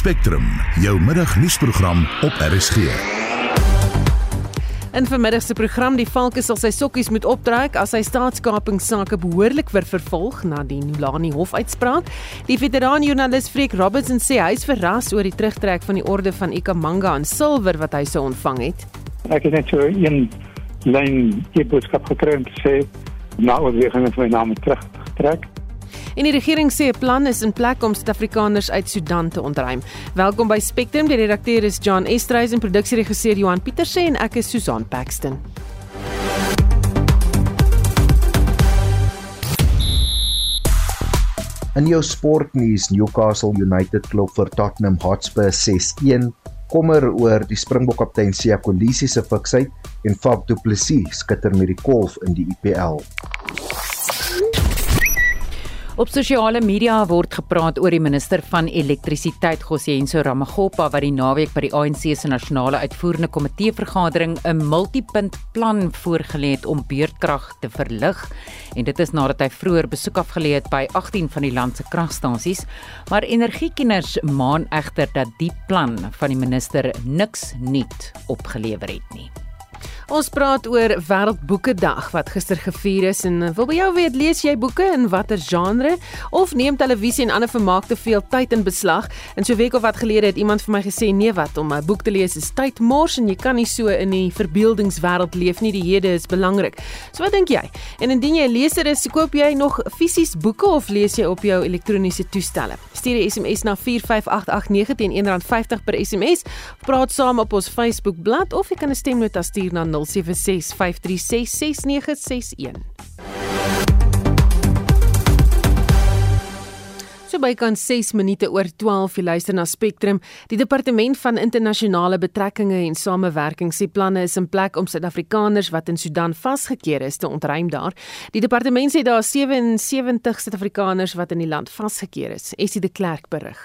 Spectrum, jou middagnuusprogram op RSG. In vermiddag se program die Valke sal sy sokkies moet optrek as hy staatskapingsake behoorlik vir vervolg na die Nulani hofuitspraak. Die veteraan joernalis Freek Robertson sê hy is verras oor die terugtrek van die orde van Ikamanga aan silwer wat hy sou ontvang het. Ek het net so een lyn e-boodskap gekry om te sê na oorweging van my naam terug te trek. En die regering sê 'n plan is in plek om Suid-Afrikaners uit Sudan te ontruim. Welkom by Spectrum. Die redakteur is John Estreys en produksieregisseur Johan Pieterse en ek is Susan Paxton. In jou sportnuus, Newcastle United klop vir Tottenham Hotspur 6-1. Kommer oor die Springbok kaptein Siya Kolisi se fiksheid en Fab du Plessis skitter met die kolf in die IPL. Op sosiale media word gepraat oor die minister van elektrisiteit Gosienso Ramagopa wat die naweek by die ANC se nasionale uitvoerende komitee vergadering 'n multipunt plan voorgelê het om beurtkrag te verlig en dit is nadat hy vroeër besoek afgelê het by 18 van die land se kragstasies maar energiekenners maan egter dat die plan van die minister niks nuut opgelewer het nie. Ons praat oor Wêreldboekedag wat gister gevier is en wil by jou weet lees jy boeke in watter genre of neem televisie en ander vermaak te veel tyd in beslag? En so week of wat gelede het iemand vir my gesê nee wat om 'n boek te lees is tyd mors en jy kan nie so in die verbeeldingswêreld leef nie. Die hede is belangrik. So wat dink jy? En indien jy 'n leser is, koop jy nog fisies boeke of lees jy op jou elektroniese toestelle? Stuur 'n SMS na 45889 teen R1.50 per SMS. Praat saam op ons Facebook bladsy of jy kan 'n stemnota stuur na 0765366961. So by kan 6 minute oor 12 jy luister na Spectrum. Die departement van internasionale betrekkinge en samewerking sê planne is in plek om Suid-Afrikaners wat in Sudan vasgekeer is te ontruim daar. Die departement sê daar is 77 Suid-Afrikaners wat in die land vasgekeer is. Essie de Klerk berig.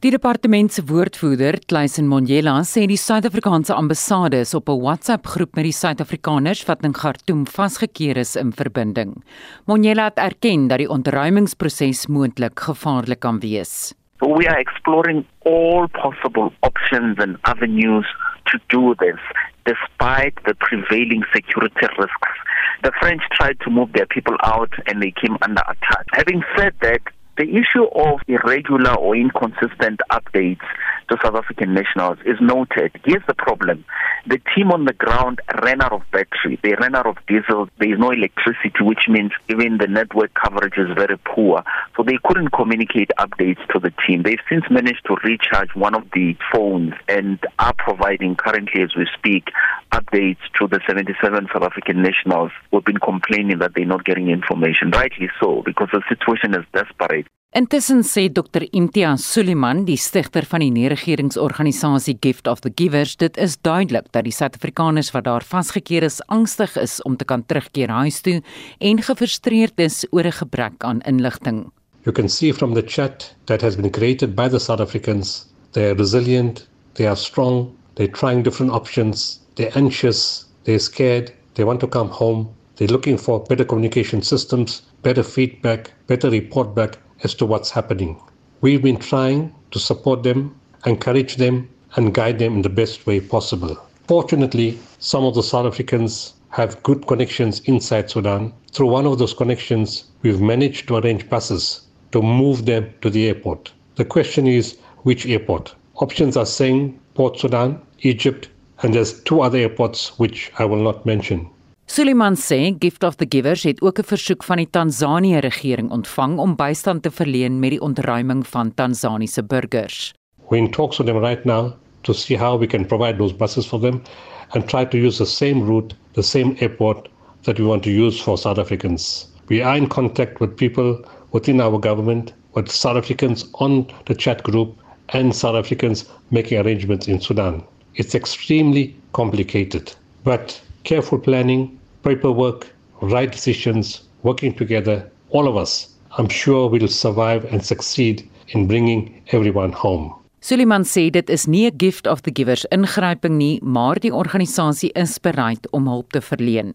Die departement se woordvoerder, Kleisen Monjela, sê die Suid-Afrikaanse ambassade is op 'n WhatsApp-groep met die Suid-Afrikaners wat in Khartoum vasgekeer is in verbinding. Monjela het erken dat die ontruimingsproses moontlik gevaarlik kan wees. We are exploring all possible options and avenues to do this despite the prevailing security risks. The French tried to move their people out and they came under attack. Having said that, The issue of irregular or inconsistent updates to South African nationals is noted. Here's the problem. The team on the ground ran out of battery. They ran out of diesel. There is no electricity, which means even the network coverage is very poor. So they couldn't communicate updates to the team. They've since managed to recharge one of the phones and are providing currently as we speak updates to the 77 South African nationals who've been complaining that they're not getting information. Rightly so, because the situation is desperate. Intussen sê Dr Imtiaz Suliman, die stigter van die nie-regeringsorganisasie Gift of the Givers, dit is duidelik dat die Suid-Afrikaners wat daar vasgekeer is, angstig is om te kan terugkeer huis toe en gefrustreerd is oor 'n gebrek aan inligting. You can see from the chat that has been created by the South Africans, they are resilient, they are strong, they're trying different options, they're anxious, they're scared, they want to come home, they're looking for better communication systems, better feedback, better report back as to what's happening. We've been trying to support them, encourage them, and guide them in the best way possible. Fortunately, some of the South Africans have good connections inside Sudan. Through one of those connections, we've managed to arrange buses to move them to the airport. The question is which airport? Options are saying Port Sudan, Egypt, and there's two other airports which I will not mention. Suliman sê Gift of the Givers het ook 'n versoek van die Tansanië regering ontvang om bystand te verleen met die ontruiming van Tansaniese burgers. We in talks with them right now to see how we can provide those buses for them and try to use the same route, the same airport that we want to use for South Africans. We are in contact with people within our government, with South Africans on the chat group and South Africans making arrangements in Sudan. It's extremely complicated, but careful planning paperwork, right decisions, working together, all of us, I'm sure we'll survive and succeed in bringing everyone home. Suliman sê dit is nie 'n gift of the givers ingryping nie, maar die organisasie is bereid om hulp te verleen.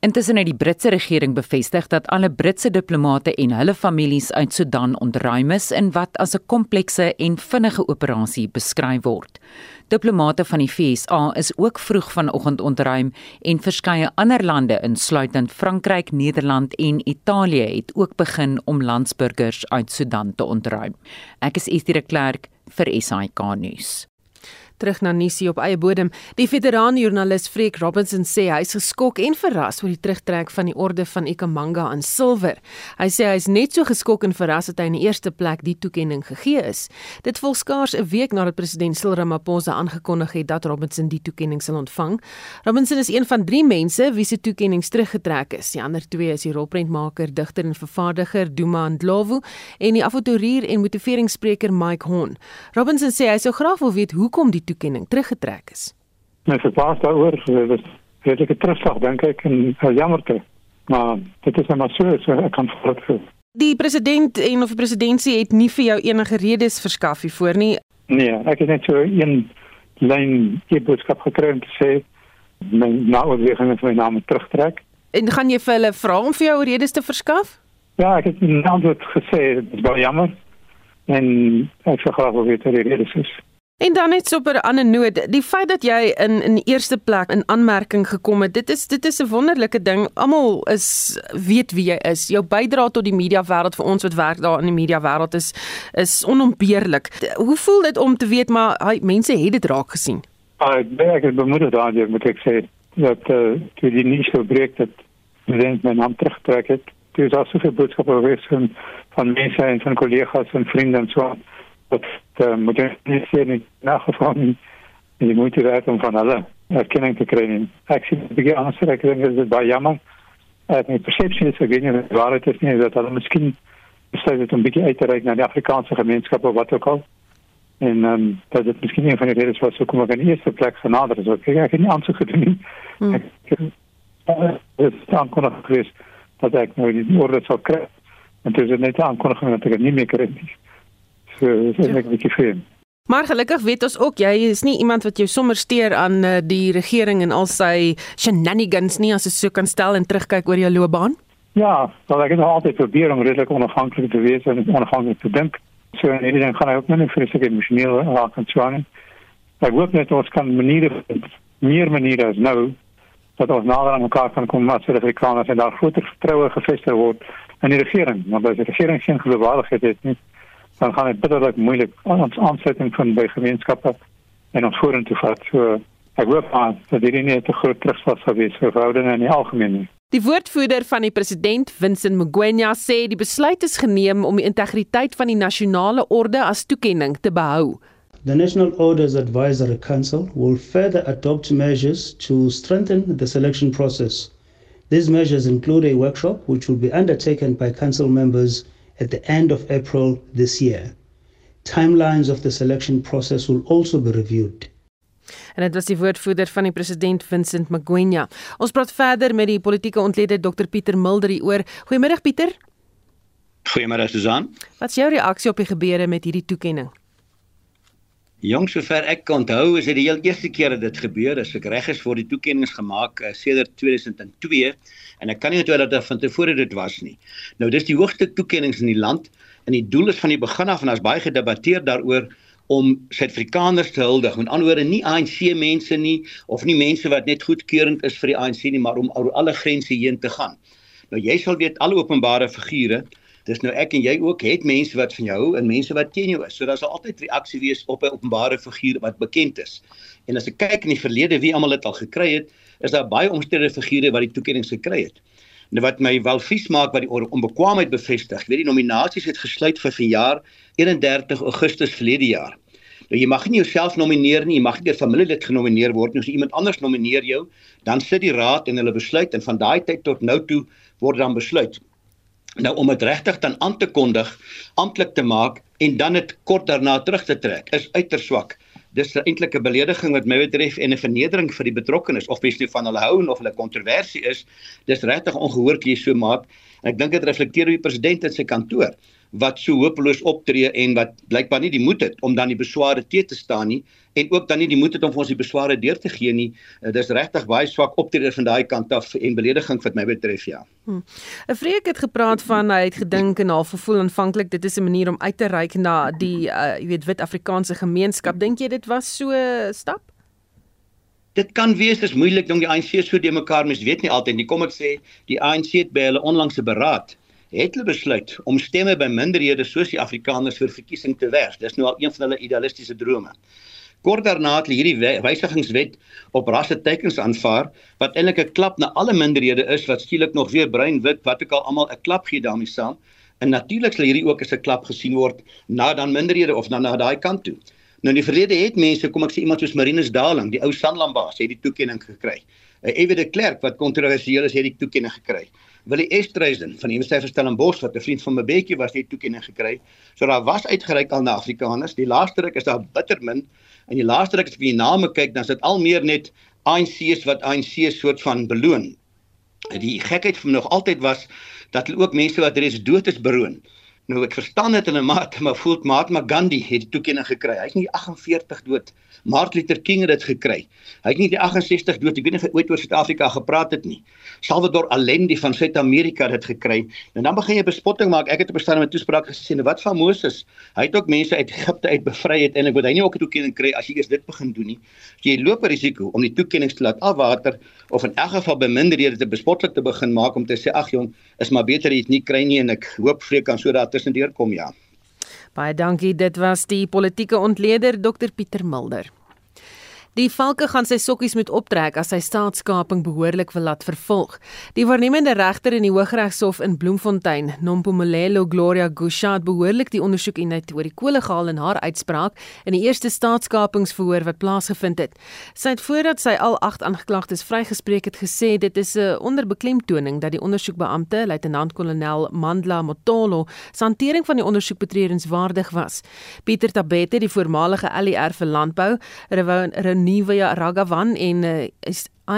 Intussen het die Britse regering bevestig dat alle Britse diplomate en hulle families uit Sudan ontruim is in wat as 'n komplekse en vinnige operasie beskryf word. Diplomate van die FSA is ook vroeg vanoggend ontruim en verskeie ander lande insluitend Frankryk, Nederland en Italië het ook begin om landsburgers uit Sudan te ontruim. Ek is Estie de Klerk vir SAK nuus terug na Nisie op eie bodem. Die veteran-joernalis Freek Robinson sê hy is geskok en verras oor die terugtrek van die orde van Ikamanga aan silwer. Hy sê hy is net so geskok en verras dat hy in die eerste plek die toekenning gegee is. Dit volg skaars 'n week nadat president Cyril Ramaphosa aangekondig het dat Robinson die toekenning sal ontvang. Robinson is een van 3 mense wie se toekennings teruggetrek is. Die ander twee is die rolprentmaker, digter en vervaardiger Duma Ndlovu en die avonturier en motiveringsspreker Mike Horn. Robinson sê hy sou graag wil weet hoekom die toekenning teruggetrek is. My verbaas daaroor, dit is ek terugslag dink ek en jammerte. Maar dit is maar so, so ek kan voortgaan. Die president en of die presidentsie het nie vir jou enige redes verskaf hiervoor nie. Nee, ek het net so een lyn e-boodskap gekry om te sê my nou weer gaan my naam terugtrek. En gaan jy vir hulle vra om vir jou redes te verskaf? Ja, ek het net antwoord gesê, dit is baie jammer. En ek sou graag wil weet wat die redes is. En dan net so 'n ander noot, die feit dat jy in in eerste plek in aanmerking gekom het, dit is dit is 'n wonderlike ding. Almal is weet wie jy is. Jou bydrae tot die media wêreld vir ons wat werk daar in die media wêreld is is onontbeerlik. Hoe voel dit om te weet maar hy mense het dit raak gesien? Ah, ek dink ek bemoedig daardie moet ek sê dat eh uh, die nie so breek dat president my naam terugtrek het. Dit is also 'n boodskap geweest van van mense en van kollegas en vriende en so dat uh, moet jy nie sê nie nagevraag nie en jy moet dit om van hulle erkenning te kry en ek sien die begin aanspreek ek dink dit is baie jammer. Ek my persepsie is ek weet nie waar dit is nie dat hulle miskien besluit het om bietjie uit te reik na die Afrikaanse gemeenskap of wat ook al. En um, dat dit miskien een van die redes was hoekom ek in die eerste plek genader is. Ook ek het nie aansoek gedoen nie hmm. ek het het aankondig geweest dat ek nou die orde sal kry en dit is net aankondiging dat ek nie meer kry nie so dis ja. net 'n bietjie vreemd. Maar gelukkig weet ons ook jy is nie iemand wat jou sommer steur aan uh, die regering en al sy shenanigans nie as jy so kan stel en terugkyk oor jou loopbaan. Ja, wel ek het altyd probeer om redelik onafhanklik te wees en onafhanklik te dink. So en hierdie ding gaan ek ook vir seker emosioneel raak en so aan. Ek hoop net ons kan maniere meer maniere as nou dat ons nader aan mekaar kan kom as Suid-Afrikaners en daar groter vertroue gevestig word in die regering, want as die regering geen geloofwaardigheid het nie, dan gaan dit bitterlik moeilik ons aansluiting van by gemeenskappe en ons vorentoe vat. So ek hoop aan dat hierdie nie te groot terugslag sal wees vir verhoudinge in die algemeen nie. Die woordvoerder van die president, Vincent Mugwenya, sê die besluit is geneem om die integriteit van die nasionale orde as toekenning te behou. The National Orders Advisory Council will further adopt measures to strengthen the selection process. These measures include a workshop which will be undertaken by council members at the end of April this year. Timelines of the selection process will also be reviewed. En dit was die woordvoerder van die president Vincent Magwenya. Ons praat verder met die politieke ontleder Dr Pieter Mulder hieroor. Goeiemôre Pieter. Goeiemôre Susan. Wat is jou reaksie op die gebeure met hierdie toekenning? Jong sover ek onthou is dit die heel eerste keer dat dit gebeur is. Ek reg is vir die toekenninge gemaak uh, sedert 2002 en ek kan nie onthou dat dit van tevore dit was nie. Nou dis die hoogste toekenninge in die land en die doel is van die begin af en daar's baie gedebatteer daaroor om Suid-Afrikaners te huldig. Met ander woorde nie ANC mense nie of nie mense wat net goedkeurend is vir die ANC nie, maar om oor alle grense heen te gaan. Nou jy sal weet alle openbare figure Dis nou ek en jy ook het mense wat van jou hou en mense wat teen jou is. So daar sal altyd reaksie wees op 'n openbare figuur wat bekend is. En as ek kyk in die verlede wie almal dit al gekry het, is daar baie omstrede figure wat die toekenning gekry het. En wat my wel vies maak wat die onbekwaamheid bevestig. Weet die nominasies het gesluit vir vanjaar 31 Augustus verlede jaar. Nou jy mag nie jouself nomineer nie, jy mag nie deur familielid genomineer word nie. As iemand anders nomineer jou, dan sit die raad en hulle besluit en van daai tyd tot nou toe word dan besluit. Nou om dit regtig dan aan te kondig, amptelik te maak en dan dit kort daarna terug te trek, is uiters swak. Dis eintlik 'n belediging wat my betref en 'n vernedering vir die betrokkenes of wie van hulle hou of hulle kontroversie is. Dis regtig ongehoord jy so maak. En ek dink dit reflekteer hoe die president in sy kantoor wat so hopeloos optree en wat blykbaar nie die moed het om dan die besware te te staan nie en ook dan nie die moed het om vir ons die besware deur te gee nie. Uh, dis regtig baie swak optrede van daai kant af en belediging wat my betref ja. 'n hm. Vreek het gepraat van hy het gedink en half gevoel aanvanklik dit is 'n manier om uit te reik na die uh, jy weet wit Afrikaanse gemeenskap. Dink jy dit was so stap? Dit kan wees dis moeilik ding die ANC so de mekaar mens weet nie altyd nie. Kom ek sê die ANC het by hulle onlangse beraad het hulle besluit om stemme by minderhede soos die Afrikaners vir verkiesing te werf. Dis nou al een van hulle idealistiese drome. Kort daarna het hulle hierdie wysigingswet op rasse tekens aanvaar wat eintlik 'n klap na alle minderhede is wat skielik nog weer bruin wit wat ook al almal 'n klap gee daarmee saam. En natuurlik sal hierdie ook as 'n klap gesien word na dan minderhede of na na daai kant toe. Nou in die verlede het mense, kom ek sê iemand soos Marinus Daling, die ou Sanlambaas, het die toekenning gekry. Ewe de Klerk wat kontroversieel is, het die toekenning gekry. Willie Estreisen van die Universiteit van Stellenbosch wat 'n vriend van Mbeki was, het toekenning gekry. So daar was uitgereik al na Afrikaners. Die laaste ruk is daar bitter min en die laaste ruk as ek die name kyk, dan is dit al meer net ANC's wat ANC soort van beloon. Die gekheid van nog altyd was dat hulle ook mense wat reeds dood is beroon. Nou ek verstaan dit in 'n mate, maar voel Mahatma Gandhi het die toekenning gekry. Hy's nie 48 dood Martin Luther King het dit gekry. Hy het nie die 68 dood, ek weet nie of hy ooit oor Suid-Afrika gepraat het nie. Salvador Allende van Suid-Amerika het dit gekry. En dan begin jy bespotting maak. Ek het op 'n stadium 'n toespraak "Nou wat van Moses? Hy het ook mense uit Egipte uit bevry het en ek wou hy nie ook 'n toekenning kry as jy eers dit begin doen nie. So jy loop 'n risiko om die toekenning te laat afwater of in elk geval beminderhede te bespotlik te begin maak om te sê, "Ag jong, is maar beter jy dit nie kry nie en ek hoop vreek kan so daar tussendeur kom ja." Baie dankie. Dit was die politieke ontleder Dr Pieter Mulder. Die valke gaan sy sokkies moet optrek as sy staatskaping behoorlik wil laat vervolg. Die waarnemende regter in die Hooggeregshof in Bloemfontein, Nompomolelo Gloria Gusha, het behoorlik die ondersoek en het oor die kole gehaal in haar uitspraak in die eerste staatskapingsverhoor wat plaasgevind het. Sy het voordat sy al 8 aangeklagtes vrygespreek het gesê dit is 'n onderbeklemtoning dat die ondersoekbeampte, luitenant-kolonel Mandla Motolo, se hantering van die ondersoek betreurenswaardig was. Pieter Tabete, die voormalige LER vir landbou, Nivea Ragavan en uh,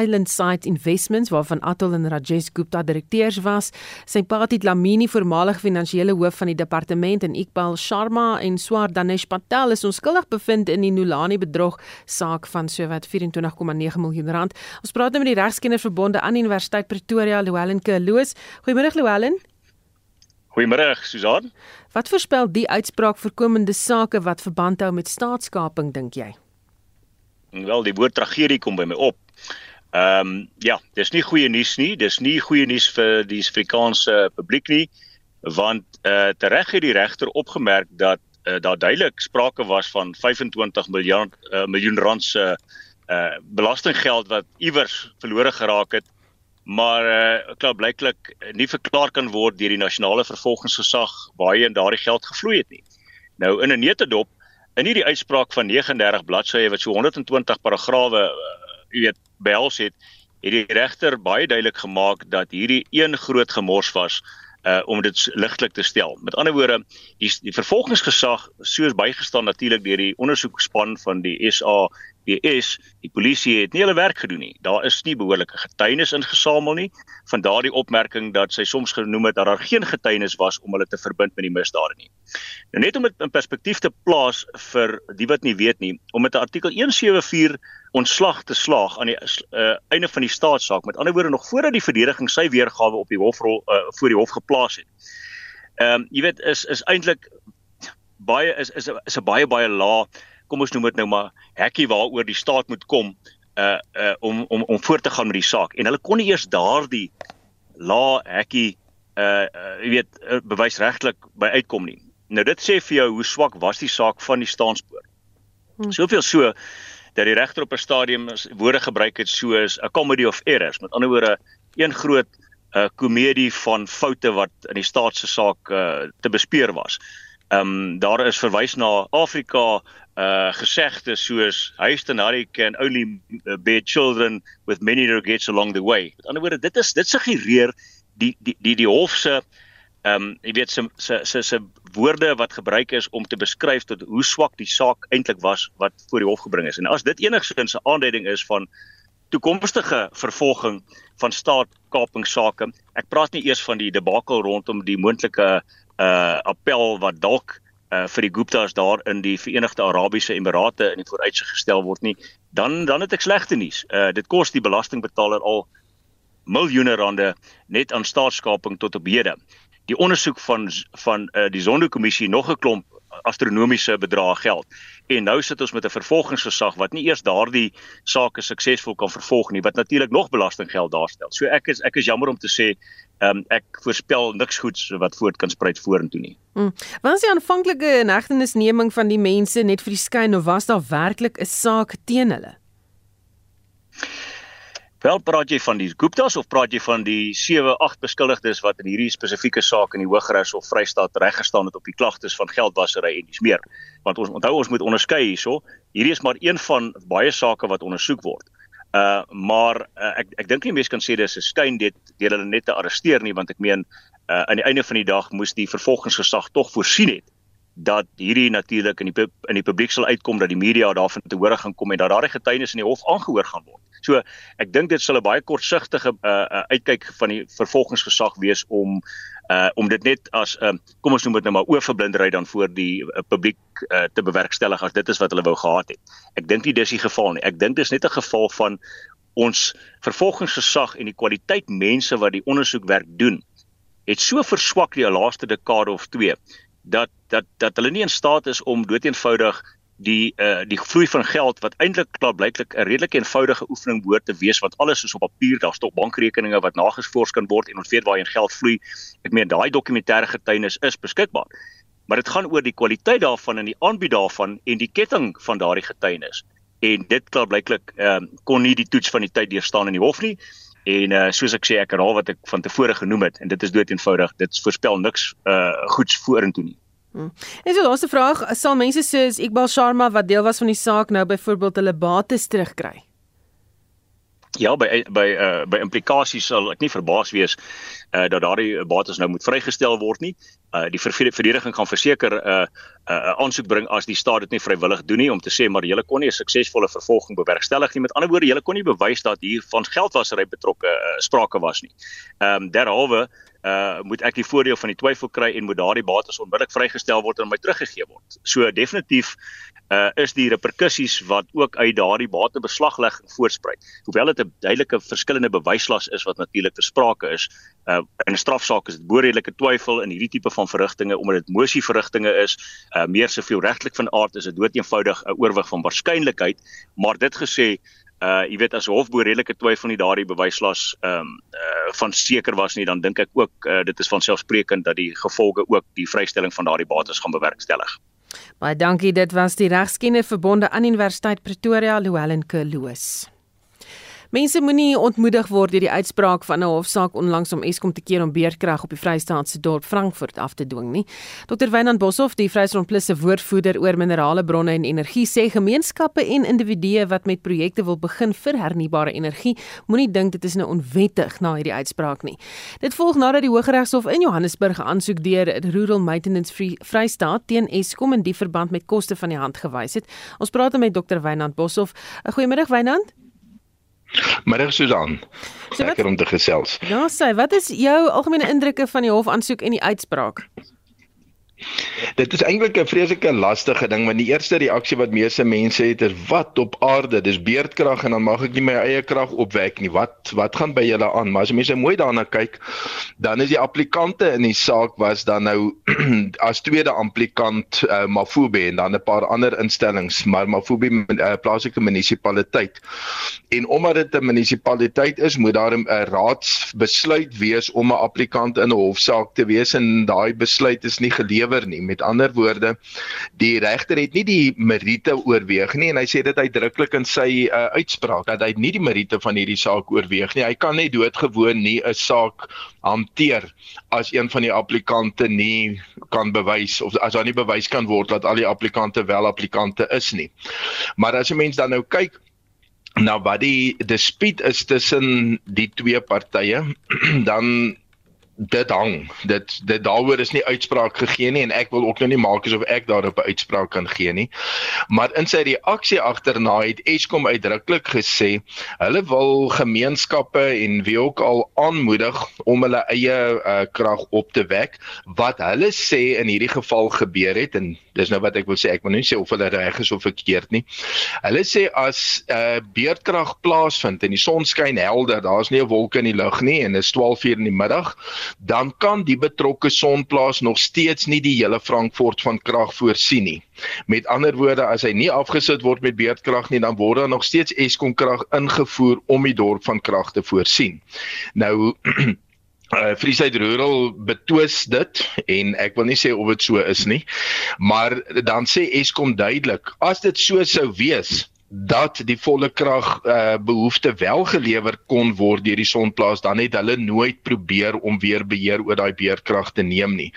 Island Site Investments waarvan Atul en Rajesh Gupta direkteurs was. Sy Pati Dlamini, voormalige finansiële hoof van die departement en Iqbal Sharma en Swar Danesh Patel is onskuldig bevind in die Nulani bedrog saak van sowat 24,9 miljoen rand. Ons praat nou met die regskenners verbonde aan Universiteit Pretoria, Llewellyn Kloos. Goeiemôre Llewellyn. Goeiemôre Susan. Wat voorspel die uitspraak vir komende sake wat verband hou met staatskaping dink jy? Wel die woord tragedie kom by my op. Ehm um, ja, dis nie goeie nuus nie. Dis nie goeie nuus vir die Suid-Afrikaanse publiek nie want eh uh, tereg het die regter opgemerk dat uh, daar duidelik sprake was van 25 miljard uh, miljoen rand se eh uh, belastinggeld wat iewers verlore geraak het maar eh uh, klaar blyklik nie verklaar kan word deur die nasionale vervolgingsgesag waarheen daardie geld gevloei het nie. Nou in 'n netedop in hierdie uitspraak van 39 bladsye wat so 120 paragrawe uh, weet behels het, het die regter baie duidelik gemaak dat hierdie een groot gemors was uh om dit ligtelik te stel. Met ander woorde, die die vervolgingsgesag soos bygestaan natuurlik deur die ondersoekspan van die SA PS, die polisie het nie hulle werk gedoen nie. Daar is nie behoorlike getuienis ingesamel nie. Van daardie opmerking dat sy soms genoem het dat daar geen getuienis was om hulle te verbind met die misdade nie. Nou net om dit in perspektief te plaas vir die wat nie weet nie, om met 'n artikel 174 ontslag te slaag aan die uh, einde van die staatssaak. Met ander woorde nog voordat die verdediging sy weergawe op die hofrol uh, voor die hof geplaas het. Ehm um, jy weet is is eintlik baie is is 'n baie baie lae kom ons noem dit nou maar hekkie waaroor die staat moet kom uh uh om om om voort te gaan met die saak en hulle kon nie eers daardie la hekkie uh uh jy weet uh, bewysregtelik by uitkom nie. Nou dit sê vir jou hoe swak was die saak van die staanspoort. Hmm. Soveel so dat die regter op 'n stadium woorde gebruik het soos a comedy of errors. Met ander woorde, een groot uh komedie van foute wat in die staat se saak uh te bespeer was. Ehm um, daar is verwys na Afrika uh gesegde soos Houston Harry can only uh, bear children with many regrets along the way. Met ander woorde, dit is dit suggereer die die die die hof se ehm um, jy weet se se se se woorde wat gebruik is om te beskryf tot hoe swak die saak eintlik was wat voor die hof gebring is. En as dit enigsins 'n aanduiding is van toekomstige vervolging van staatkapingsake. Ek praat nie eers van die debakel rondom die moontlike uh appel wat dalk uh vir die Gupta's daar in die Verenigde Arabiese Emirate in die vooruitsig gestel word nie, dan dan het ek slegte nuus. Uh dit kos die belastingbetaler al miljoene rande net aan staatskaping tot op hede. Die ondersoek van van uh, die Zondo-kommissie nog 'n klomp astronomiese bedrae geld. En nou sit ons met 'n vervolgingsgesag wat nie eers daardie sake suksesvol kan vervolg nie, wat natuurlik nog belastinggeld daarstel. So ek is ek is jammer om te sê, ehm um, ek voorspel niks goeds wat voort kan spruit vorentoe nie. Hmm. Was die aanvanklike inhegtenisneming van die mense net vir die skyn of was daar werklik 'n saak teen hulle? Wel praat jy van die Guptas of praat jy van die 7, 8 beskuldigdes wat in hierdie spesifieke saak in die Hooggeregs of Vrystaat reggestaan het op die klagtes van geldwasery en dis meer. Want ons onthou ons moet onderskei hierso. Hierdie is maar een van baie sake wat ondersoek word. Uh maar uh, ek ek dink nie mense kan sê dis 'n skyn dit deur hulle net te arresteer nie want ek meen uh aan die einde van die dag moes die vervolgingsgesag tog voorsien het dat hierdie natuurlik in die in die publiek sal uitkom dat die media daarvan te hore gaan kom en dat daardie getuienis in die hof aangehoor gaan word. So ek dink dit sal 'n baie kortsigtige uh, uh, uitkyk van die vervolgingsgesag wees om uh om dit net as 'n uh, kom ons noem dit nou maar oorverblindery dan voor die uh, publiek uh, te bewerkstellig as dit is wat hulle wou gehad het. Ek dink nie dis die geval nie. Ek dink dis net 'n geval van ons vervolgingsgesag en die kwaliteit mense wat die ondersoekwerk doen het so verswak die laaste dekade of 2 dat dat dat hulle nie in staat is om doeteenvoudig die uh die vloei van geld wat eintlik klaarblyklik 'n redelike eenvoudige oefening behoort te wees want alles is op papier daar's tog bankrekeninge wat nagesvoors kan word en ons weet waarheen geld vloei. Ek meen daai dokumentêre getuienis is beskikbaar. Maar dit gaan oor die kwaliteit daarvan en die aanbied daarvan en die ketting van daardie getuienis. En dit klaarblyklik ehm uh, kon nie die toets van die tyd deurstaan in die hof nie. En uh soos ek sê ek herhaal wat ek van tevore genoem het en dit is dood eenvoudig. Dit voorspel niks uh goeds vorentoe nie Hmm. En so laaste vraag, sal mense soos Iqbal Sharma wat deel was van die saak nou byvoorbeeld hulle bates terugkry? Ja, by by uh by implikasies sal ek nie verbaas wees uh dat daardie bates nou moet vrygestel word nie. Uh die verdediging gaan verseker 'n uh, 'n uh, aansoek bring as die staat dit nie vrywillig doen nie om te sê maar julle kon nie 'n suksesvolle vervolging bewerkstellig nie. Met ander woorde, julle kon nie bewys dat hier van geldwasery betrokke uh, sprake was nie. Ehm um, derhalwe uh moet ek die voordeel van die twyfel kry en moet daardie bates onmiddellik vrygestel word en my teruggegee word. So definitief uh is die reperkusies wat ook uit daardie batebeslaglegging voorspruit. Hoewel dit 'n duidelike verskillende bewyslas is wat natuurlik ter sprake is, uh in 'n strafsaak is dit boorredelike twyfel in hierdie tipe van verrigtinge omdat dit mosieverrigtinge is, uh meer soveel regtelik van aard is dit doeteenvoudig 'n oorwig van waarskynlikheid, maar dit gesê uh jy weet as hof bo redelike twyfel nie daardie bewyslas ehm um, uh van seker was nie dan dink ek ook uh, dit is van selfsprekend dat die gevolge ook die vrystelling van daardie bates gaan bewerkstellig. Baie dankie dit was die regskenne verbonde aan Universiteit Pretoria Louwelen Kloos. Mense moenie ontmoedig word deur die uitspraak van 'n hofsaak onlangs om Eskom te keer om beerdkrag op die Vrystaatse dorp Frankfurt af te dwing nie. Dr Wynand Boshoff, die Vrystaat Plus se woordvoerder oor minerale bronne en energie, sê gemeenskappe en individue wat met projekte wil begin vir hernubare energie, moenie dink dit is nou onwettig na hierdie uitspraak nie. Dit volg nadat die Hooggeregshof in Johannesburg 'n aansoek deur Rural Maintenance Free Vrystaat teen Eskom in die verband met koste van die hand gewys het. Ons praat met Dr Wynand Boshoff. Goeiemiddag Wynand. Middag Susan. So Lekker om te gesels. Ja, sê, wat is jou algemene indrukke van die hofaansoek en die uitspraak? Dit is eintlik 'n vreeslike lastige ding want die eerste reaksie wat meeste mense het is wat op aarde? Dis beerdkrag en dan mag ek nie my eie krag opwek nie. Wat wat gaan by julle aan? Maar as mense mooi daarna kyk dan is die applikante in die saak was dan nou as tweede applikant uh, Mafube en dan 'n paar ander instellings maar Mafube uh, plaaslike munisipaliteit. En omdat dit 'n munisipaliteit is moet daar 'n raadsbesluit wees om 'n applikant in 'n hofsaak te wees en daai besluit is nie gelewer gelewer nie. Met ander woorde, die regter het nie die meriete oorweeg nie en hy sê dit uitdruklik in sy uh, uitspraak dat hy nie die meriete van hierdie saak oorweeg nie. Hy kan net doodgewoon nie 'n saak hanteer as een van die applikante nie kan bewys of as daar nie bewys kan word dat al die applikante wel applikante is nie. Maar as 'n mens dan nou kyk Nou wat die dispuut is tussen die twee partye dan dit hang. Dit dit daaroor is nie uitspraak gegee nie en ek wil ook nou nie maak asof ek daarop 'n uitspraak kan gee nie. Maar in sy reaksie agterna het Eskom uitdruklik gesê hulle wil gemeenskappe en wie ook al aanmoedig om hulle eie uh, krag op te wek wat hulle sê in hierdie geval gebeur het en dis nou wat ek wil sê ek wil nie sê of hulle reg is of verkeerd nie. Hulle sê as 'n uh, beerdkrag plaasvind en die son skyn helder, daar's nie 'n wolk in die lug nie en dit is 12 uur in die middag dan kan die betrokke sonplaas nog steeds nie die hele Frankfurt van krag voorsien nie. Met ander woorde, as hy nie afgesit word met beurtkrag nie, dan word daar nog steeds Eskom krag ingevoer om die dorp van krag te voorsien. Nou Uh, Friesheid Rural betwis dit en ek wil nie sê of dit so is nie maar dan sê Eskom duidelik as dit so sou wees dat die volle krag uh, behoefte wel gelewer kon word deur die sonplaas dan het hulle nooit probeer om weer beheer oor daai beerkrag te neem nie.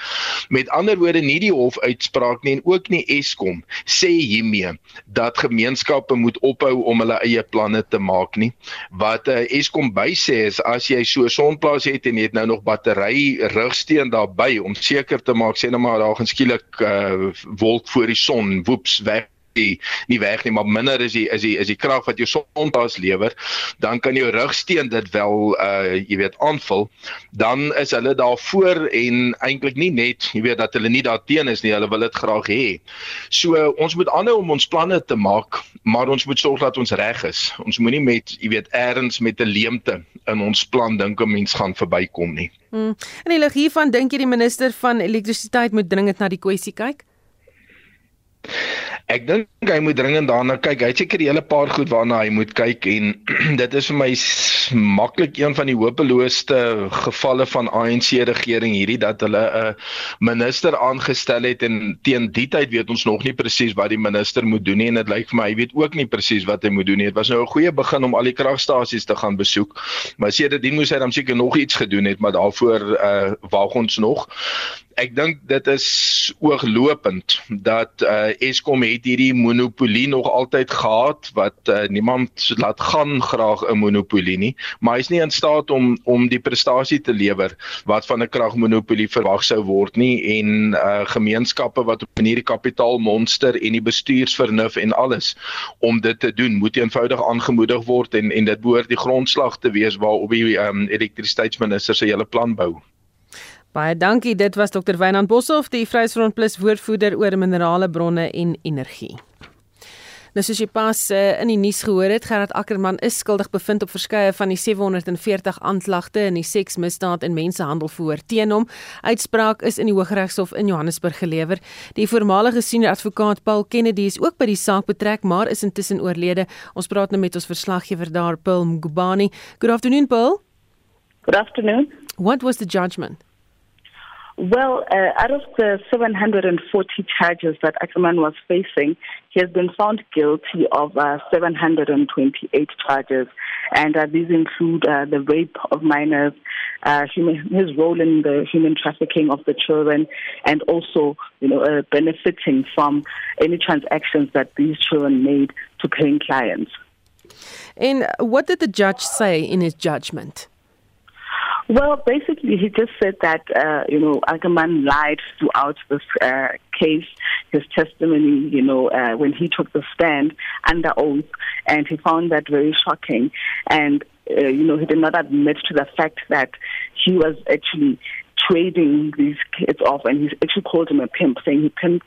Met ander woorde nie die hof uitspraak nie en ook nie Eskom sê hiermee dat gemeenskappe moet ophou om hulle eie planne te maak nie. Wat uh, Eskom bysê is as jy so sonplaas het en jy het nou nog battery rugsteen daarbey om seker te maak sê nou maar daar gaan skielik uh, wolk voor die son woeps weg die nie weg nie, maar minder is die is die is die krag wat jou sonpas lewer, dan kan jou rugsteen dit wel uh jy weet aanvul. Dan is hulle daarvoor en eintlik nie net, jy weet dat hulle nie daarteen is nie, hulle wil dit graag hê. So ons moet aanhou om ons planne te maak, maar ons moet sorg dat ons reg is. Ons moenie met jy weet eers met 'n leemte in ons plan dink 'n mens gaan verbykom nie. Hmm. En die lig hiervan dink jy die minister van elektrisiteit moet dringend na die kwessie kyk? Ek dink hy moet dringend daarna kyk. Hy het seker 'n hele paar goed waarna hy moet kyk en dit is vir my maklik een van die hopelooste gevalle van ANC regering hierdie dat hulle 'n minister aangestel het en teen die tyd weet ons nog nie presies wat die minister moet doen nie en dit lyk vir my hy weet ook nie presies wat hy moet doen nie. Dit was nou 'n goeie begin om al die kragstasies te gaan besoek. Maar sedertdien moes hy dan seker nog iets gedoen het, maar daarvoor uh wag ons nog ek dink dit is ooglopend dat uh, Eskom het hierdie monopolie nog altyd gehad wat uh, niemand laat gaan graag 'n monopolie nie. Maar hy is nie in staat om om die prestasie te lewer wat van 'n kragmonopolie verwag sou word nie. En uh, gemeenskappe wat op hierdie kapitaalmonster en die bestuursvernuf en alles om dit te doen moet eenvoudig aangemoedig word en en dit behoort die grondslag te wees waarop die um, elektrisiteitsminister se hele plan bou Baie dankie. Dit was Dr. Wynand Boshoff, die Vryheidsfront Plus woordvoerder oor minerale bronne en energie. Nou soos jy pas uh, in die nuus gehoor het, Gerard Ackermann is skuldig bevind op verskeie van die 740 aanklagte in die seksmisdaad en mensenhandel voor teen hom. Uitspraak is in die Hooggeregshof in Johannesburg gelewer. Die voormalige senior advokaat Paul Kennedy is ook by die saak betrek, maar is intussen oorlede. Ons praat nou met ons verslaggewer daar, Paul Mgubani. Good afternoon, Paul. Good afternoon. What was the judgment? Well, uh, out of the 740 charges that Ackerman was facing, he has been found guilty of uh, 728 charges, and uh, these include uh, the rape of minors, uh, human, his role in the human trafficking of the children, and also, you know, uh, benefiting from any transactions that these children made to paying clients. And what did the judge say in his judgment? Well, basically, he just said that, uh, you know, Ackerman lied throughout this uh, case, his testimony, you know, uh, when he took the stand under oath, and he found that very shocking. And, uh, you know, he did not admit to the fact that he was actually trading these kids off, and he actually called him a pimp, saying he pimped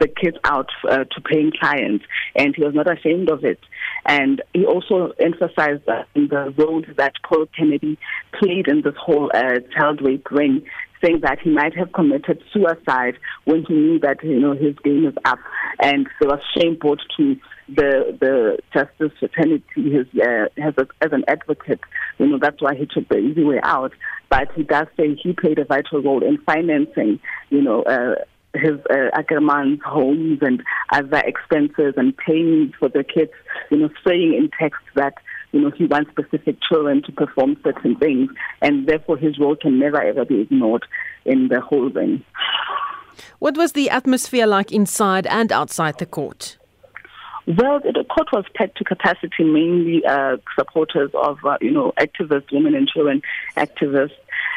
the kids out uh, to paying clients, and he was not ashamed of it. And he also emphasized that in the role that Paul Kennedy played in this whole uh, child rape ring, saying that he might have committed suicide when he knew that you know his game is up, and there was shame brought to the the justice fraternity his, uh, as, a, as an advocate. You know that's why he took the easy way out. But he does say he played a vital role in financing, you know, uh, his uh, Ackerman's homes and other expenses and paying for the kids, you know, saying in text that, you know, he wants specific children to perform certain things and therefore his role can never ever be ignored in the whole thing. What was the atmosphere like inside and outside the court? Well, the court was packed to capacity, mainly uh, supporters of, uh, you know, activists, women and children activists.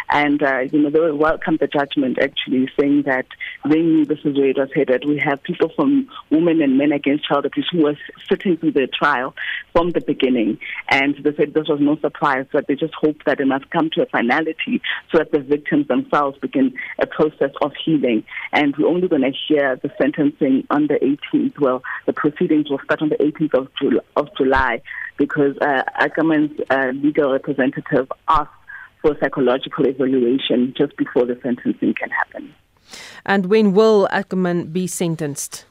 And, uh, you know, they welcomed the judgment actually saying that they knew this is where it was headed. We have people from Women and Men Against Child Abuse who were sitting through the trial from the beginning. And they said this was no surprise, but they just hope that it must come to a finality so that the victims themselves begin a process of healing. And we're only going to hear the sentencing on the 18th. Well, the proceedings will start on the 18th of, of July because uh, Ackerman's uh, legal representative asked for psychological evaluation just before the sentencing can happen. And when will Ackerman be sentenced?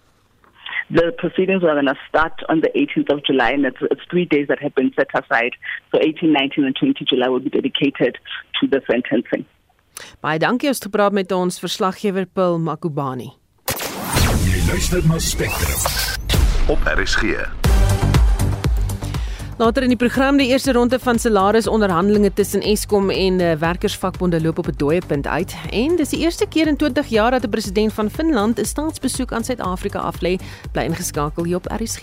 The proceedings are going to start on the 18th of July, and it's, it's three days that have been set aside. So 18, 19, and 20 July will be dedicated to the sentencing. Baie dankie ons het gepraat met ons verslaggewer Paul Makubani. Jy luister na Spectrum op RSG. Later in die program die eerste ronde van salarisonderhandelinge tussen Eskom en uh, werkersvakbonde loop op 'n dooie punt uit en dis die eerste keer in 20 jaar dat 'n president van Finland 'n staatsbesoek aan Suid-Afrika aflê, bly ingeskakel hier op RSG.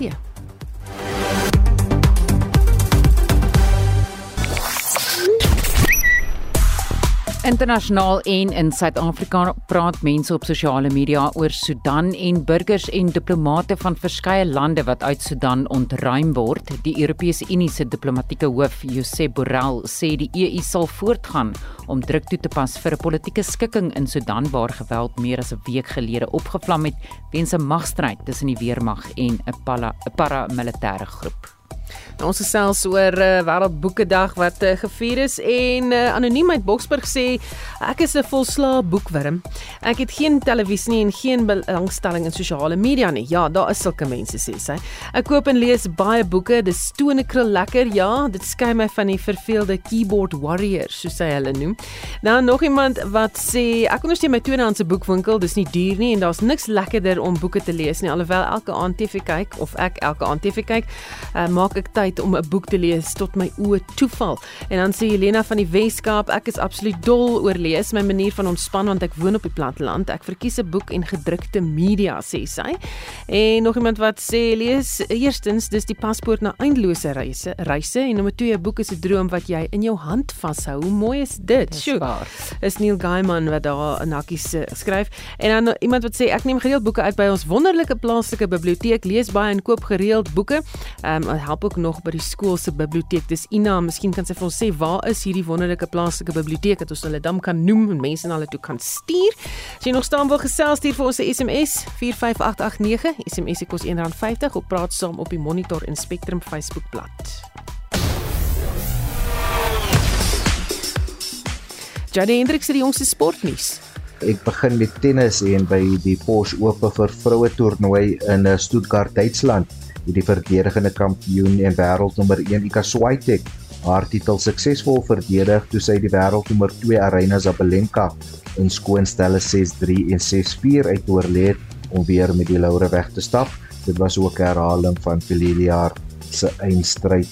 Internasionaal en in Suid-Afrika praat mense op sosiale media oor Sudan en burgers en diplomate van verskeie lande wat uit Sudan ontruim word. Die Europese Unie se diplomatieke hoof, Josep Borrell, sê die EU sal voortgaan om druk toe te pas vir 'n politieke skikking in Sudan waar geweld meer as 'n week gelede opgevlam het weens 'n magstryd tussen die weermag en 'n paramilitêre groep. Nou, ons gesels oor uh, Wêreldboekedag wat uh, gevier is en uh, anoniem uit Boksburg sê ek is 'n volslae boekwurm. Ek het geen televisie nie en geen belangstelling in sosiale media nie. Ja, daar is sulke mense sê sy. Ek koop en lees baie boeke. Dis stonekrul lekker. Ja, dit skei my van die verveelde keyboard warrior, soos sy hulle noem. Dan nog iemand wat sê ek ondersteun my tweedehandse boekwinkel. Dis nie duur nie en daar's niks lekkerder om boeke te lees nie. Alhoewel elke aand TV kyk of ek elke aand TV kyk, uh, maak ek tyd om 'n boek te lees tot my oë toeval. En dan sê Helena van die Weskaap, ek is absoluut dol oor lees, my manier van ontspan want ek woon op die platteland. Ek verkies 'n boek en gedrukte media, sê sy. En nog iemand wat sê lees eerstens dis die paspoort na eindelose reise, reise en nommer 2 'n boek is 'n droom wat jy in jou hand vashou. Hoe mooi is dit? Sjoe. Is Neil Gaiman wat daar 'n nakkies skryf. En dan iemand wat sê ek neem gereeld boeke uit by ons wonderlike plaaslike biblioteek, lees baie en koop gereeld boeke. Ehm um, help ook nog by die skool se biblioteek. Dis Ina, miskien kan sy vir ons sê waar is hierdie wonderlike plaaslike biblioteek dat ons hulle dan kan noem en mense na hulle toe kan stuur. As jy nog staan wil gesels stuur vir ons 'n SMS 45889. SMS kos R1.50 op praat saam op die Monitor en Spectrum Facebookblad. Jade Hendrik se die jongste sportnuus. Ek begin met tennis en by die Porsche Ope vir vroue toernooi in eh, Stuttgart, Duitsland, die verdedigende kampioen en wêreldnommer 1 Ika Swiatek haar titel suksesvol verdedig toe sy die wêreldnommer 2 Aryna Sabalenka in skoonstelle 6-3 en 6-4 uit oorlê het om weer met die laure weg te stap. Dit was ook 'n herhaling van jaar se eindstryd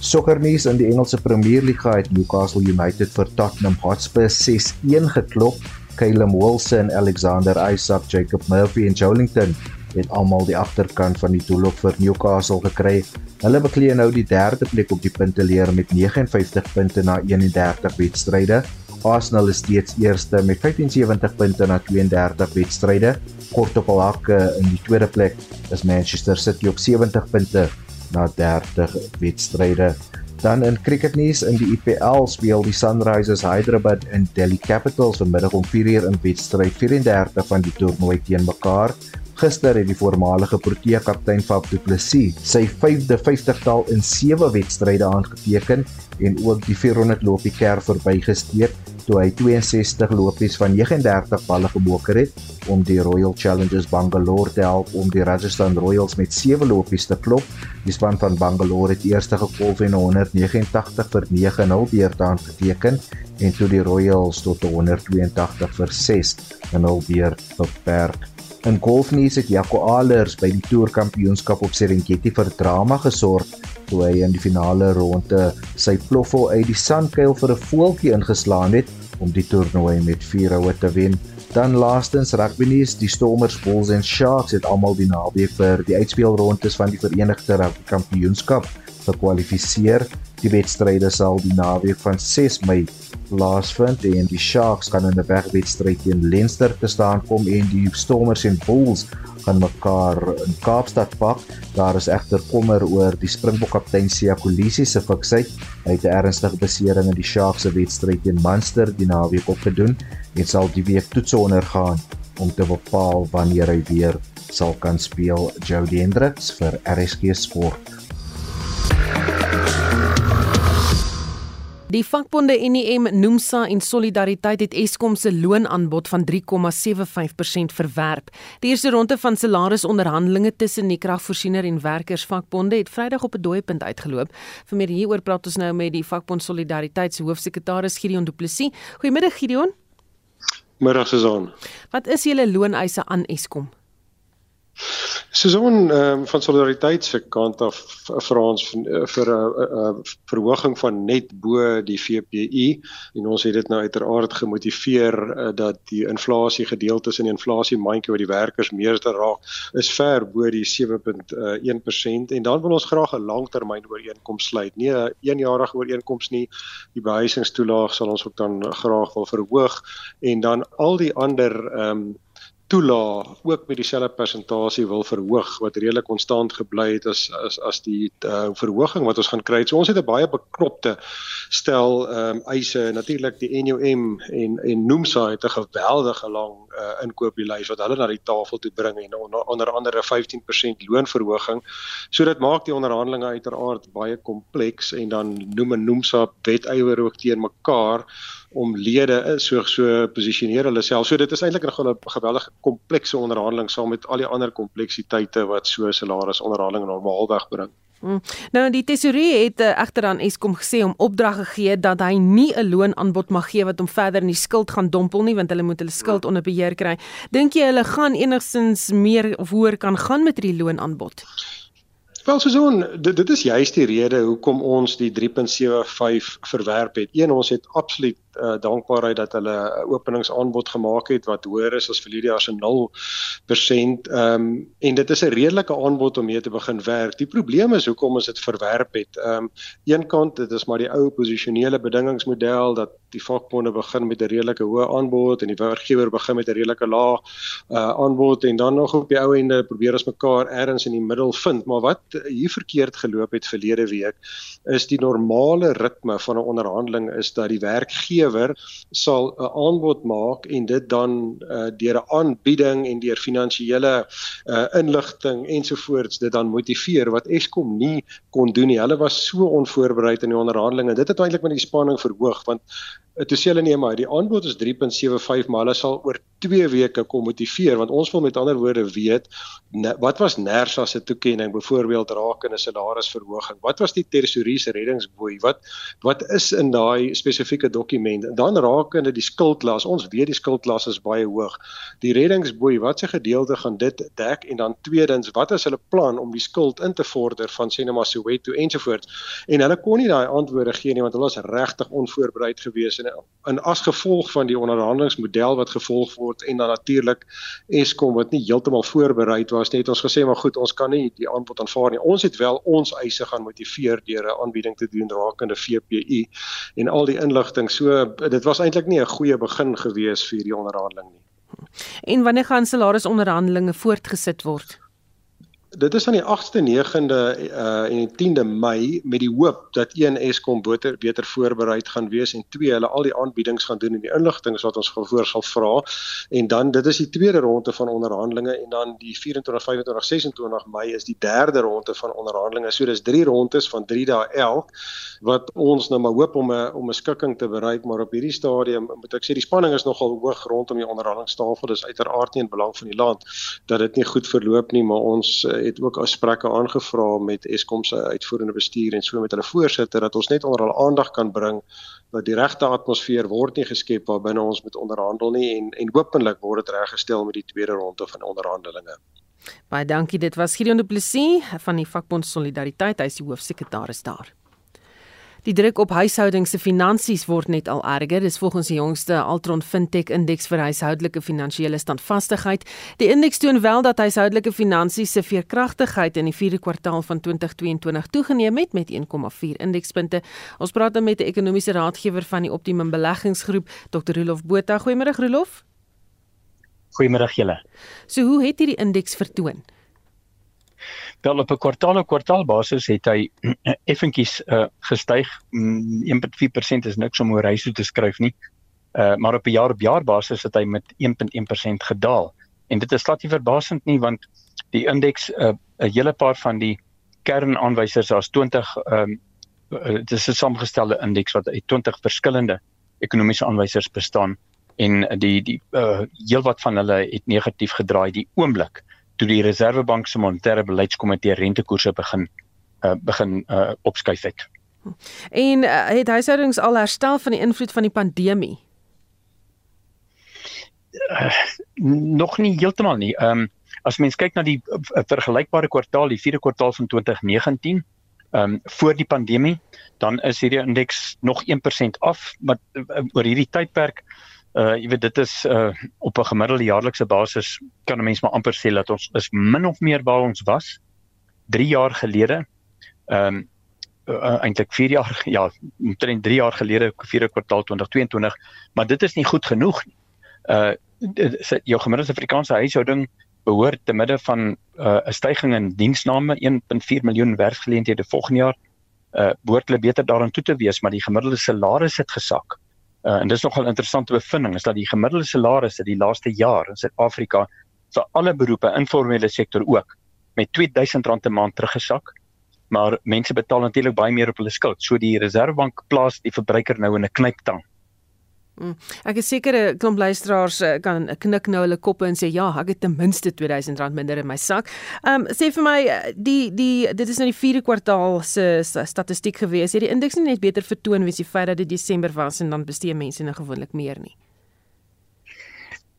Sokkernuus in die Engelse Premier League het Newcastle United vir Tottenham Hotspur 6-1 geklop. Calum Wilson, Alexander Isak, Jacob Murphy en Joelinton het almal die agterkant van die doelhok vir Newcastle gekry. Hulle beklee nou die derde plek op die punteleer met 59 punte na 31 wedstryde. Arsenal is steeds eerste met 75 punte na 32 wedstryde. Kort op hul hakke in die tweede plek is Manchester City op 70 punte na 30 wedstryde. Dan in cricketnuus in die IPL speel die Sunrisers Hyderabad en Delhi Capitals vanmiddag om 4uur in wedstryd 34 van die toernooi teen mekaar. Gister het die voormalige Protea kaptein Faf du Plessis sy 5de 50-tal in 7 wedstryde aangeteken en ook die 400 lopie kerf verbygesteek toe hy 62 lopies van 39 balle geboker het om die Royal Challengers Bangalore te help om die Rajasthan Royals met 7 lopies te klop. Die span van Bangalore het eers gekolf en 189 vir 9-0 beurt aangeteken en toe die Royals tot 182 vir 6-0 beurt beperk. In golfnuus het Jaco Alers by die Tour Kampioenskap op Serengeti vir drama gesorg toe hy in die finale ronde sy ploffel uit die sandkuil vir 'n voeltjie ingeslaan het om die toernooi met 4 houe te wen. Dan laastens rugby nuus, die Stormers, Bulls en Sharks het almal die naweek vir die uitspelrondes van die Verenigde Rugby Kampioenskap gekwalifiseer. Die wedstryde sal die naweek van 6 Mei plaasvind en die Sharks kan in 'n wegwedstryd teen Leinster te staan kom en die Stormers en Bulls gaan mekaar in Kaapstad pak. Daar is egter kommer oor die Springbok kaptein Sia Kolisi se fiksheid. Hy het 'n ernstige besering in die Sharks se wedstryd teen Munster die naweek opgedoen en sal die week toets ondergaan om te bepaal wanneer hy weer sal kan speel. Jody Hendricks vir RSG Sport. Die vakbonde NEM, Nomsa en Solidariteit het Eskom se loonaanbod van 3,75% verwerp. Die eerste ronde van salarisonderhandelinge tussen die kragvoorsiener en werkersvakbonde het Vrydag op 'n dooiepunt uitgeloop. Vir meer hieroor praat ons nou met die vakbond Solidariteit se hoofsekretaris Gideon Du Plessis. Goeiemiddag Gideon. Middag Susan. Wat is julle looneise aan Eskom? Seisoen um, van solidariteit se kant af vir ons vir 'n verhoging van net bo die VPI en ons het dit nou uiteraard gemotiveer uh, dat die inflasie gedeeltes in die inflasie mandjie wat die werkers meeste raak is ver bo die 7.1% en dan wil ons graag 'n langtermyn ooreenkoms sluit. Nie 'n eenjarige ooreenkoms nie. Die behuisingstoelaag sal ons ook dan graag wil verhoog. En dan al die ander ehm um, toelaag ook met dieselfde persentasie wil verhoog wat redelik konstant gebly het as as as die uh, verhoging wat ons gaan kry. So ons het 'n baie beknopte stel ehm um, eise natuurlik die NUM en en Nomsa het 'n geweldige lang uh, inkooplys wat hulle na die tafel toe bring en onder, onder andere 15% loonverhoging. So dit maak die onderhandelinge uiteraard baie kompleks en dan noem en Nomsa wetywer ook teen mekaar om lede so so posisioneer hulle self. So dit is eintlik 'n geweldige komplekse onderhandeling saam met al die ander kompleksiteite wat so salaris onderhandeling normaalweg bring. Hmm. Nou die tesourier het uh, egter aan Eskom gesê om opdrag gegee dat hy nie 'n loonaanbod mag gee wat hom verder in die skuld gaan dompel nie want hulle moet hulle skuld onder beheer kry. Dink jy hulle gaan enigstens meer of hoër kan gaan met die loonaanbod? Wel Suzon, dit dit is juist die rede hoekom ons die 3.75 verwerp het. Een ons het absoluut uh, dankbaarheid dat hulle 'n openingsaanbod gemaak het wat hoër is as vir hierdie jaar se 0%. Ehm um, en dit is 'n redelike aanbod om mee te begin werk. Die probleem is hoekom ons dit verwerp het. Ehm um, eenkant dit is maar die ou posisionele bedingingsmodel dat die vakbonde begin met 'n redelike hoë aanbod en die werkgewer begin met 'n redelike lae uh, aanbod en dan nog op die ou ende probeer ons mekaar ergens in die middel vind. Maar wat hier verkeerd geloop het verlede week is die normale ritme van 'n onderhandeling is dat die werkgewer sal 'n aanbod maak en dit dan uh, deur 'n aanbieding en deur finansiële uh, inligting ensovoorts dit dan motiveer wat Eskom nie kon doen nie. Hulle was so onvoorbereid in die onderhandelinge. Dit het eintlik met die spanning verhoog want toe sê hulle nee maar die aanbod is 3.75 maar hulle sal oor 2 weke kom motiveer want ons wil met ander woorde weet wat was Nersa se toekenning byvoorbeeld rakende salarisverhoging? Wat was die tesourier se reddingsboei? Wat wat is in daai spesifieke dokument? Dan rakende die skuldlas. Ons weet die skuldlas is baie hoog. Die reddingsboei wat se gedeelte gaan dit dek? En dan tweedens wat is hulle plan om die skuld in te vorder van Senema Soweto ensovoorts? En hulle kon nie daai antwoorde gee nie want hulle was regtig onvoorbereid geweest en in as gevolg van die onderhandelingsmodel wat gevolg word en dan natuurlik Eskom wat nie heeltemal voorberei was net ons gesê maar goed ons kan nie die aanbod aanvaar nie. Ons het wel ons eise gaan motiveer deur 'n aanbieding te doen rakende VPU en al die inligting. So dit was eintlik nie 'n goeie begin gewees vir die onderhandeling nie. En wanneer gaan salarisonderhandelinge voortgesit word Dit is aan die 8ste, 9de uh en die 10de Mei met die hoop dat een Eskom beter beter voorberei gaan wees en twee hulle al die aanbiedings gaan doen en die inligting wat ons gevoor sal vra en dan dit is die tweede ronde van onderhandelinge en dan die 24, 25, 26 Mei is die derde ronde van onderhandelinge. So dis 3 rondes van 3 dae elk wat ons nou maar hoop om 'n om 'n skikking te bereik, maar op hierdie stadium moet ek sê die spanning is nogal hoog rondom die onderhandelingstafel. Dis uiteraard nie in belang van die land dat dit nie goed verloop nie, maar ons uh, het ook gesprekke aangevra met Eskom se uitvoerende bestuur en so met hulle voorsitter dat ons net onder hulle aandag kan bring dat die regte atmosfeer word nie geskep waar binne ons met onderhandel nie en en hopelik word dit reggestel met die tweede ronde van onderhandelinge. Baie dankie. Dit was Gideon Du Plessis van die vakbond Solidariteit, hy is die hoofsekretaris daar. Die druk op huishoudings se finansies word net al erger. Dis volgens die jongste Altron Fintech Indeks vir huishoudelike finansiële standvastigheid. Die indeks toon wel dat huishoudelike finansies se veerkragtigheid in die 4de kwartaal van 2022 toegeneem het met 1,4 indekspunte. Ons praat dan met 'n ekonomiese raadgewer van die Optimum Beleggingsgroep, Dr. Rolof Botha. Goeiemôre Rolof. Goeiemôre julle. So hoe het hierdie indeks vertoon? Wel op 'n kwartaal-op-kwartaal basis het hy effentjies uh, gestyg. 1.4% is niks om oor hy so te skryf nie. Uh, maar op 'n jaar-op-jaar basis het hy met 1.1% gedaal. En dit is glad nie verbasend nie want die indeks uh, 'n uh, hele paar van die kernaanwysers as 20 ehm um, dit is 'n samengestelde indeks wat uit 20 verskillende ekonomiese aanwysers bestaan en die die uh, heelwat van hulle het negatief gedraai die oomblik toe die Reserwebank se monetêre beleidskomitee rentekoerse begin uh, begin uh, opskuif het. En uh, het huishoudings al herstel van die invloed van die pandemie? Uh, nog nie heeltemal nie. Ehm um, as mens kyk na die uh, vergelykbare kwartaal, die 4de kwartaal van 2019, ehm um, voor die pandemie, dan is hierdie indeks nog 1% af, maar uh, oor hierdie tydperk uh jy weet dit is uh op 'n gemiddelde jaarlikse basis kan 'n mens maar amper sê dat ons is min of meer waar ons was 3 jaar gelede. Ehm um, uh, eintlik 4 jaar ja, omtrent 3 jaar gelede, vierde kwartaal 2022, maar dit is nie goed genoeg nie. Uh jou gemiddelde Afrikaanse huishouding behoort te midde van uh 'n stygings in diensname 1.4 miljoen werksgeleenthede volgende jaar uh behoort hulle beter daarin toe te wees, maar die gemiddelde salaris het gesak. Uh, en dis nogal interessante bevinding is dat die gemiddelde salarisse die laaste jaar in Suid-Afrika vir alle beroepe, informele sektor ook, met R2000 'n maand teruggesak. Maar mense betaal natuurlik baie meer op hulle skuld. So die Reserwebank plaas die verbruiker nou in 'n knyptang. Mm. Ek is seker 'n klomp luisteraars eh, kan knik nou hulle koppe en sê ja, ek het ten minste R2000 minder in my sak. Ehm um, sê vir my eh, die die dit is nou die 4de kwartaal se statistiek gewees. Het die indeks nie net beter vertoon wees die feit dat dit Desember was en dan bestee mense nou gewoonlik meer nie.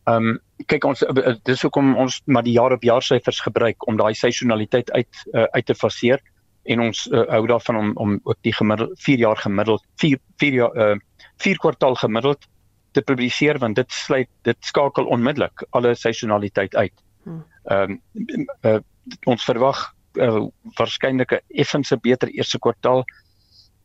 Ehm um, kyk ons eh, dis hoekom ons maar die jaar op jaar syfers gebruik om daai seisonaliteit uit uh, uit te faseer en ons uh, hou daarvan om om ook die gemiddeld 4 jaar gemiddeld 4 4 jaar uh, 4 kwartaal gemiddeld te publiseer want dit sluit dit skakel onmiddellik alle seisonaliteit uit. Hmm. Ehm um, uh, ons verwag uh, waarskynlik 'n effense beter eerste kwartaal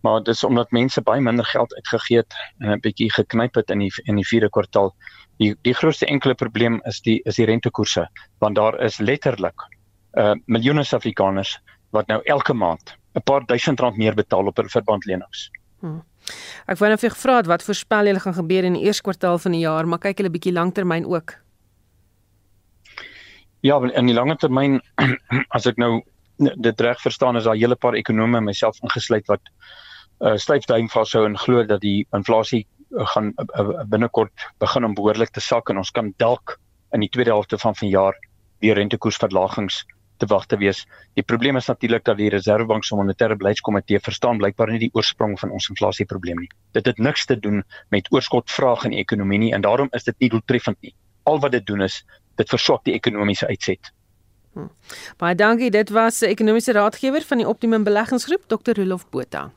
maar dis omdat mense baie minder geld uitgegee het en 'n bietjie geknyp het in die in die vierde kwartaal. Die die grootste enkele probleem is die is die rentekoerse want daar is letterlik uh miljoene Suid-Afrikaners wat nou elke maand 'n paar duisend rand meer betaal op hulle verbandlenings. Hmm. Ek wou net vir gevra het wat voorspel julle gaan gebeur in die eerste kwartaal van die jaar, maar kyk hulle bietjie lanktermyn ook. Ja, in die langer termyn as ek nou dit reg verstaan is daar 'n hele paar ekonome myself ingesluit wat uh styfduim vashou en glo dat die inflasie uh, gaan uh, uh, binnekort begin om behoorlik te sak en ons kan dalk in die tweede helfte van vanjaar weer rentekoersverlagings te wag te wees. Die probleem is natuurlik dat die Reserwebank se monetêre beleidskomitee verstaan blykbaar nie die oorsprong van ons inflasieprobleem nie. Dit het niks te doen met oorskotvraag in die ekonomie nie en daarom is dit nie doeltreffend nie. Al wat dit doen is dit verswak die ekonomiese uitset. Hm. Baie dankie. Dit was 'n ekonomiese raadgewer van die Optimum Beleggingsgroep, Dr. Rolof Botha.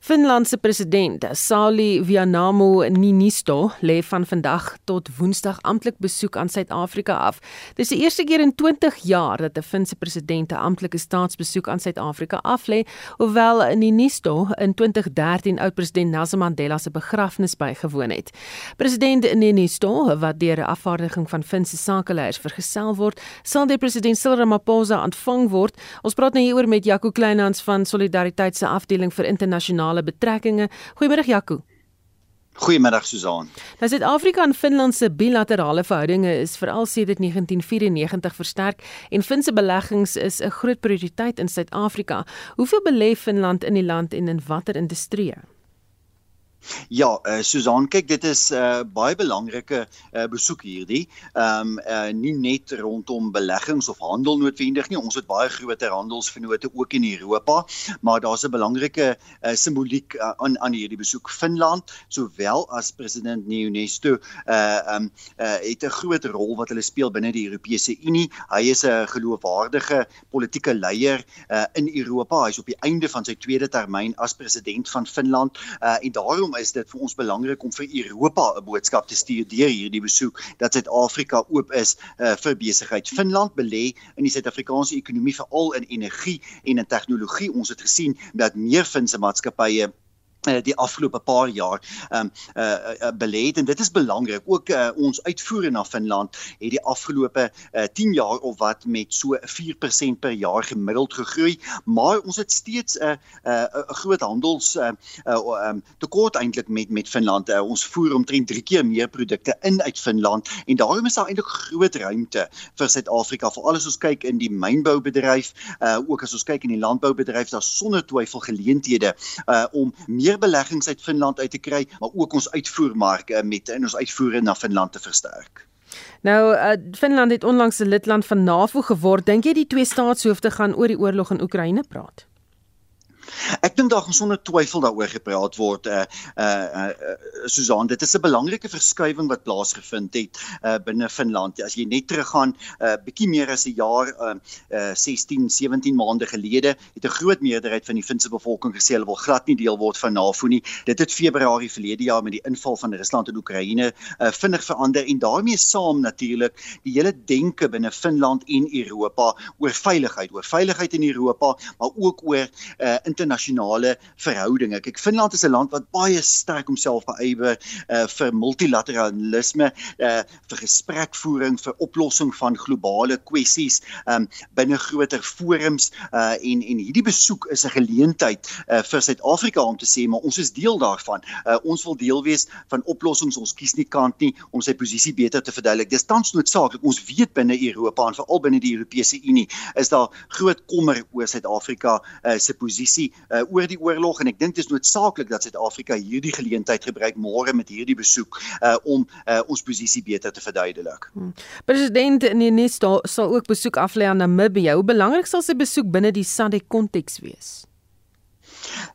Finland se president, Sauli Vianamo Niinisto, lê van vandag tot Woensdag amptelik besoek aan Suid-Afrika af. Dis die eerste keer in 20 jaar dat 'n Finse president 'n amptelike staatsbesoek aan Suid-Afrika aflê, hoewel Niinisto in 2013 oud-president Nelson Mandela se begrafnis bygewoon het. President Niinisto, wat deur 'n afvaardiging van Finse sakeleiers vergesel word, sal deur president Cyril Ramaphosa ontvang word. Ons praat nou hieroor met Jaco Kleinhans van Solidariteit se afdeling vir internasionale internasionale betrekkinge. Goeiemôre Jaco. Goeiemiddag Susan. Nou Suid-Afrika en Finland se bilaterale verhoudinge is veral sedert 1994 versterk en Finse beleggings is 'n groot prioriteit in Suid-Afrika. Hoeveel belê Finland in die land en in watter industrieë? Ja, uh, Susan, kyk dit is 'n uh, baie belangrike uh, besoek hierdie. Ehm um, uh, nie net rondom beleggings of handel noodwendig nie. Ons het baie groter handelsvennote ook in Europa, maar daar's 'n belangrike uh, simboliek uh, aan aan hierdie besoek. Finland, sowel as president Niinistö, uh um uh, het 'n groot rol wat hulle speel binne die Europese Unie. Hy is 'n geloofwaardige politieke leier uh, in Europa. Hy's op die einde van sy tweede termyn as president van Finland uh, en daarom is dit vir ons belangrik om vir Europa 'n boodskap te stuur deur hierdie besoek dat Suid-Afrika oop is uh, vir besigheid. Finland belê in die Suid-Afrikaanse ekonomie veral in energie en in tegnologie. Ons het gesien dat meer Finse maatskappye die afgelope paar jaar ehm um, uh, uh, het en dit is belangrik. Ook uh, ons uitvoere na Finland het die afgelope uh, 10 jaar of wat met so 4% per jaar gemiddeld gegroei. Maar ons het steeds 'n uh, uh, uh, groot handels uh, uh, um, tekort eintlik met met Finland. Uh, ons voer omtrent 3 keer meer produkte in uit Finland. En daarom is daar eintlik groot ruimte vir Suid-Afrika. Veral as ons kyk in die mynboubedryf uh, ook as ons kyk in die landboubedryf daar sonder twyfel geleenthede uh, om meer beleggings uit Finland uit te kry, maar ook ons uitvoermark met in ons uitvoere na Finland te versterk. Nou, uh, Finland het onlangs 'n lidland van NAVO geword. Dink jy die twee staatshoofde gaan oor die oorlog in Oekraïne praat? Ek dink daar gaan sonder twyfel daaroor gepraat word eh uh, eh uh, uh, Susan dit is 'n belangrike verskywing wat plaasgevind het uh, binne Finland. As jy net teruggaan 'n uh, bietjie meer as 'n jaar uh, uh, 16 17 maande gelede het 'n groot meerderheid van die Finse bevolking gesê hulle wil glad nie deel word van NAVO nie. Dit het Februarie verlede jaar met die inval van Rusland in Oekraïne uh, vinnig verander en daarmee saam natuurlik die hele denke binne Finland en Europa oor veiligheid. Oor veiligheid in Europa maar ook oor uh, internasionale verhoudinge. Kyk, Finland is 'n land wat baie sterk homself beywer uh, vir multilateralisme, uh, vir gesprekvoering, vir oplossing van globale kwessies um, binne groter forums uh, en en hierdie besoek is 'n geleentheid uh, vir Suid-Afrika om te sê maar ons is deel daarvan. Uh, ons wil deel wees van oplossings. Ons kies nie kant nie om sy posisie beter te verduidelik. Dis tans noodsaaklik. Ons weet binne Europa en veral binne die Europese Unie is daar groot kommer oor Suid-Afrika uh, se posisie uh, oor die oorlog en ek dink dit is noodsaaklik dat Suid-Afrika hierdie geleentheid gebruik môre met hierdie besoek uh, om uh, ons posisie beter te verduidelik. Hmm. President Ninisto sal ook besoek aflê aan Namibië. Hoe belangrik sal sy besoek binne die SADC konteks wees?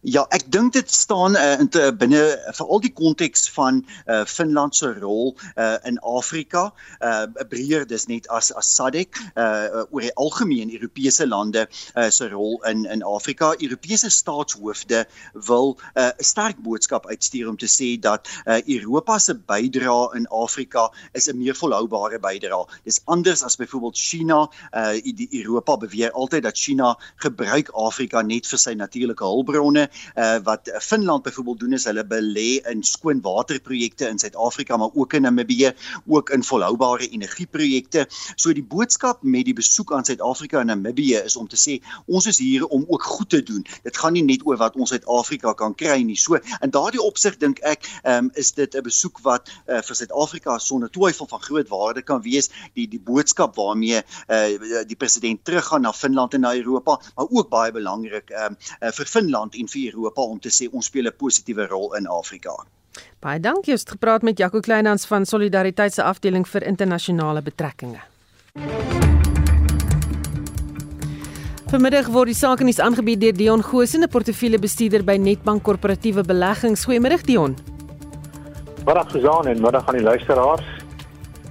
Ja, ek dink dit staan uh, in te, binne veral die konteks van uh, Finland se rol uh, in Afrika, uh, breër dis net as as SADC uh, oor die algemeen Europese lande uh, se rol in in Afrika. Europese staatshoofde wil 'n uh, sterk boodskap uitstuur om te sê dat uh, Europa se bydrae in Afrika is 'n meer volhoubare bydrae. Dis anders as byvoorbeeld China. Uh, die Europa beweer altyd dat China gebruik Afrika net vir sy natuurlike hulpbronne hulpbronne uh, wat Finland byvoorbeeld doen is hulle belê in skoon waterprojekte in Suid-Afrika maar ook in Namibië ook in volhoubare energieprojekte. So die boodskap met die besoek aan Suid-Afrika en Namibië is om te sê ons is hier om ook goed te doen. Dit gaan nie net oor wat ons uit Afrika kan kry nie. So in daardie opsig dink ek um, is dit 'n besoek wat uh, vir Suid-Afrika sonder twyfel van groot waarde kan wees. Die die boodskap waarmee uh, die president teruggaan na Finland en na Europa, maar ook baie belangrik um, uh, vir Finland Finland en vir Europa om te sê ons speel 'n positiewe rol in Afrika. Baie dankie. Ons het gepraat met Jaco Kleinhans van Solidariteit se afdeling vir internasionale betrekkinge. Vanmiddag word die sake nuus aangebied deur Dion Goosen, 'n portefeuljebestuurder by Netbank Korporatiewe Beleggings. Goeiemiddag Dion. Middag Susan en middag aan die luisteraars.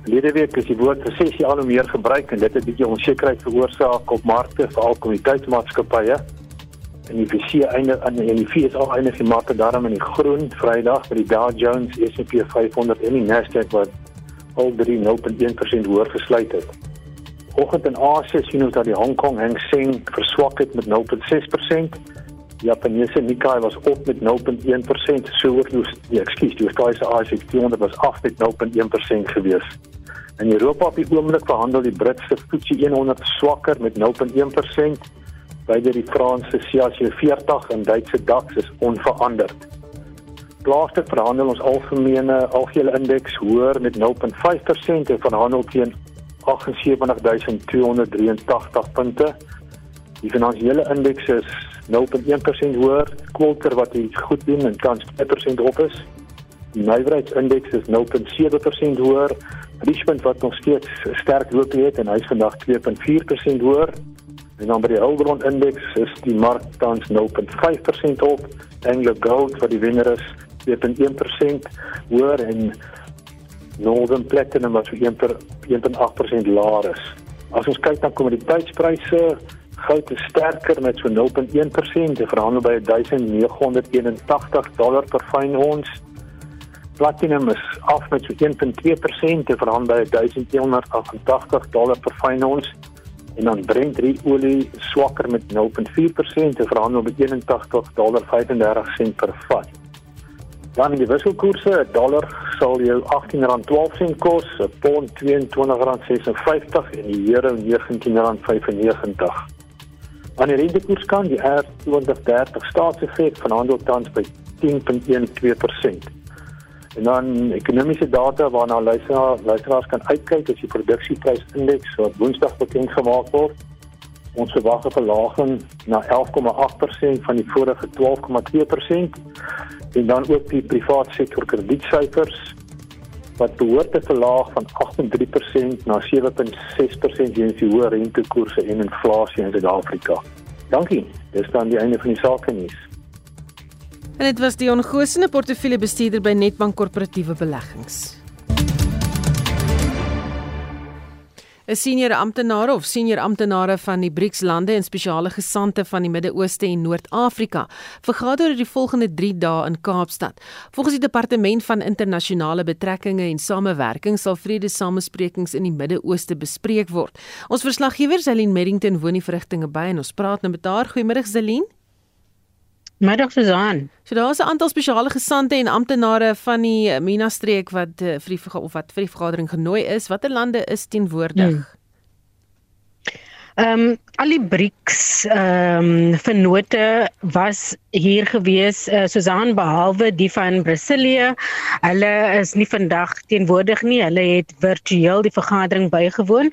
Lede week is die woord resessie al hoe meer gebruik en dit het 'n bietjie onsekerheid veroorsaak op markte, veral kommoditeitsmaatskappye en die VC einde aan die, die FSA einde die markte daarom in die groen Vrydag by die Dow Jones S&P 500 en die Nasdaq wat al drie 0.1% hoër gesluit het. Oggend in Asië sien ons dat die Hong Kong Hang Seng verswak het met 0.6%. Die Japaneese Nikkei was op met 0.1%, so hoog die, die ekskuus, die Australiese ASX 200 was af met 0.1% gewees. In Europa op die oomblik verhandel die Britse FTSE 100 swakker met 0.1% beide die Franse CAC 40 en Duitse DAX is onveranderd. Plaaslik verhandel ons algemene algehele indeks hoër met 0.5% en verhandel teen 78283 punte. Die finansiële indeks is 0.1% hoër, Quilter wat iets goed doen en tans 2% op is. Die nywerheidsindeks is 0.7% hoër. Richmond wat nog steeds sterk loop het en hy is vandag 2.4% hoër. En dan by die Hulbron indeks is die mark tans 0.5% op. Anglo Gold wat die wenner is, 2.1% hoër en Northern Platinum wat so 1.8% laer is. As ons kyk na kommoditeitspryse, goud is sterker met so 0.1%, dit verhandel by 1981 dollar per fyn ons. Platinum is af met so 1.2%, dit verhandel by 1288 dollar per fyn ons. En dan Brent olie swakker met 0.4%, dit verhandel by 81 dollar 35 sent per vat. Dan die wisselkoerse, 'n dollar sal jou R18.12 kos, 'n pond R22.56 en die euro R19.95. Aan die rentekoerskant, die R2030 staatsefek verhandel tans by 10.12%. En dan ekonomiese data waarna luisteraars luisteraars kan uitkyk as die produksieprysindeks wat Woensdag bekend gemaak word. Ons verwag 'n verlaging na 11,8% van die vorige 12,2% en dan ook die private sektor kredietsyfers wat behoort te verlaag van 8.3% na 7.6% weens die hoë rentekoerse en inflasie in Suid-Afrika. Dankie. Dis dan die einde van die sake nuus. En dit was Dion Gosene, portefeuljebestuurder by Netbank Korporatiewe Beleggings. 'n Senior amptenaar of senior amptenare van die BRICS-lande en spesiale gesante van die Midde-Ooste en Noord-Afrika vergader oor die volgende 3 dae in Kaapstad. Volgens die Departement van Internasionale Betrekkinge en Samewerking sal vredesamesprekings in die Midde-Ooste bespreek word. Ons verslaggewer Zelin Merrington woon die verrigtinge by en ons praat nou met haar. Goeiemôre Zelin. Middag Susan. So daar's 'n aantal spesiale gesante en amptenare van die eh, Mina streek wat uh, vir die of wat vir die vergadering genooi is. Watter lande is teenwoordig? Hmm. Ehm um, al die BRICS ehm um, vennote was hier gewees uh, Susan behalwe die van Brasilië. Hulle is nie vandag teenwoordig nie. Hulle het virtueel die vergadering bygewoon.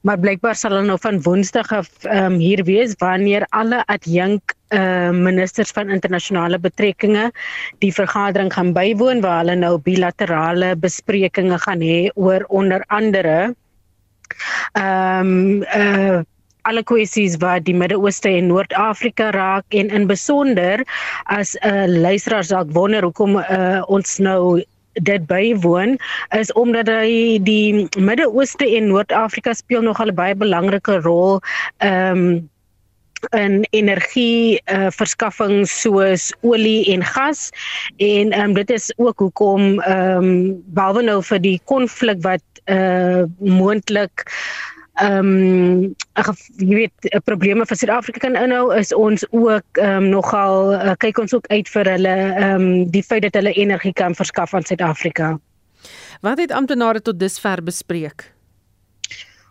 Maar blykbaar sal hulle nou van Woensdag af ehm um, hier wees wanneer alle adjunk uh ministers van internasionale betrekkinge die vergadering gaan bywoon waar hulle nou bilaterale besprekings gaan hê oor onder andere ehm um, uh alle kwessies wat die Midde-Ooste en Noord-Afrika raak en in besonder as 'n uh, luisteraar dalk wonder hoekom uh, ons nou dit bywoon is omdat hy die Midde-Ooste en Noord-Afrika speel nog 'n baie belangrike rol ehm um, in energie uh, verskaffing soos olie en gas en um, dit is ook hoekom ehm um, behalwe nou vir die konflik wat uh, moontlik ehm um, jy weet probleme vir Suid-Afrika kan inhou is ons ook ehm um, nogal uh, kyk ons ook uit vir hulle ehm um, die feit dat hulle energie kan verskaf aan Suid-Afrika. Wat het amptenare tot dusver bespreek?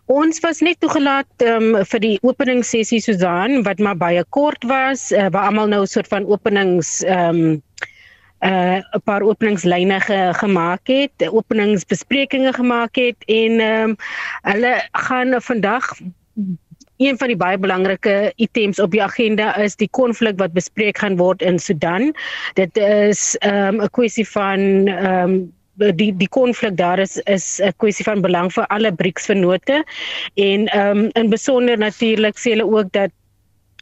Ons was net toegelaat um, vir die openingssessie Susan wat maar baie kort was uh, waar almal nou 'n soort van openings ehm um, 'n uh, paar openingslyne ge, gemaak het, openingsbesprekings gemaak het en ehm um, hulle gaan vandag een van die baie belangrike items op die agenda is die konflik wat bespreek gaan word in Sudan. Dit is ehm um, 'n kwessie van ehm um, die die konflik daar is is 'n kwessie van belang vir alle BRICS vennote en ehm um, in besonder natuurlik sê hulle ook dat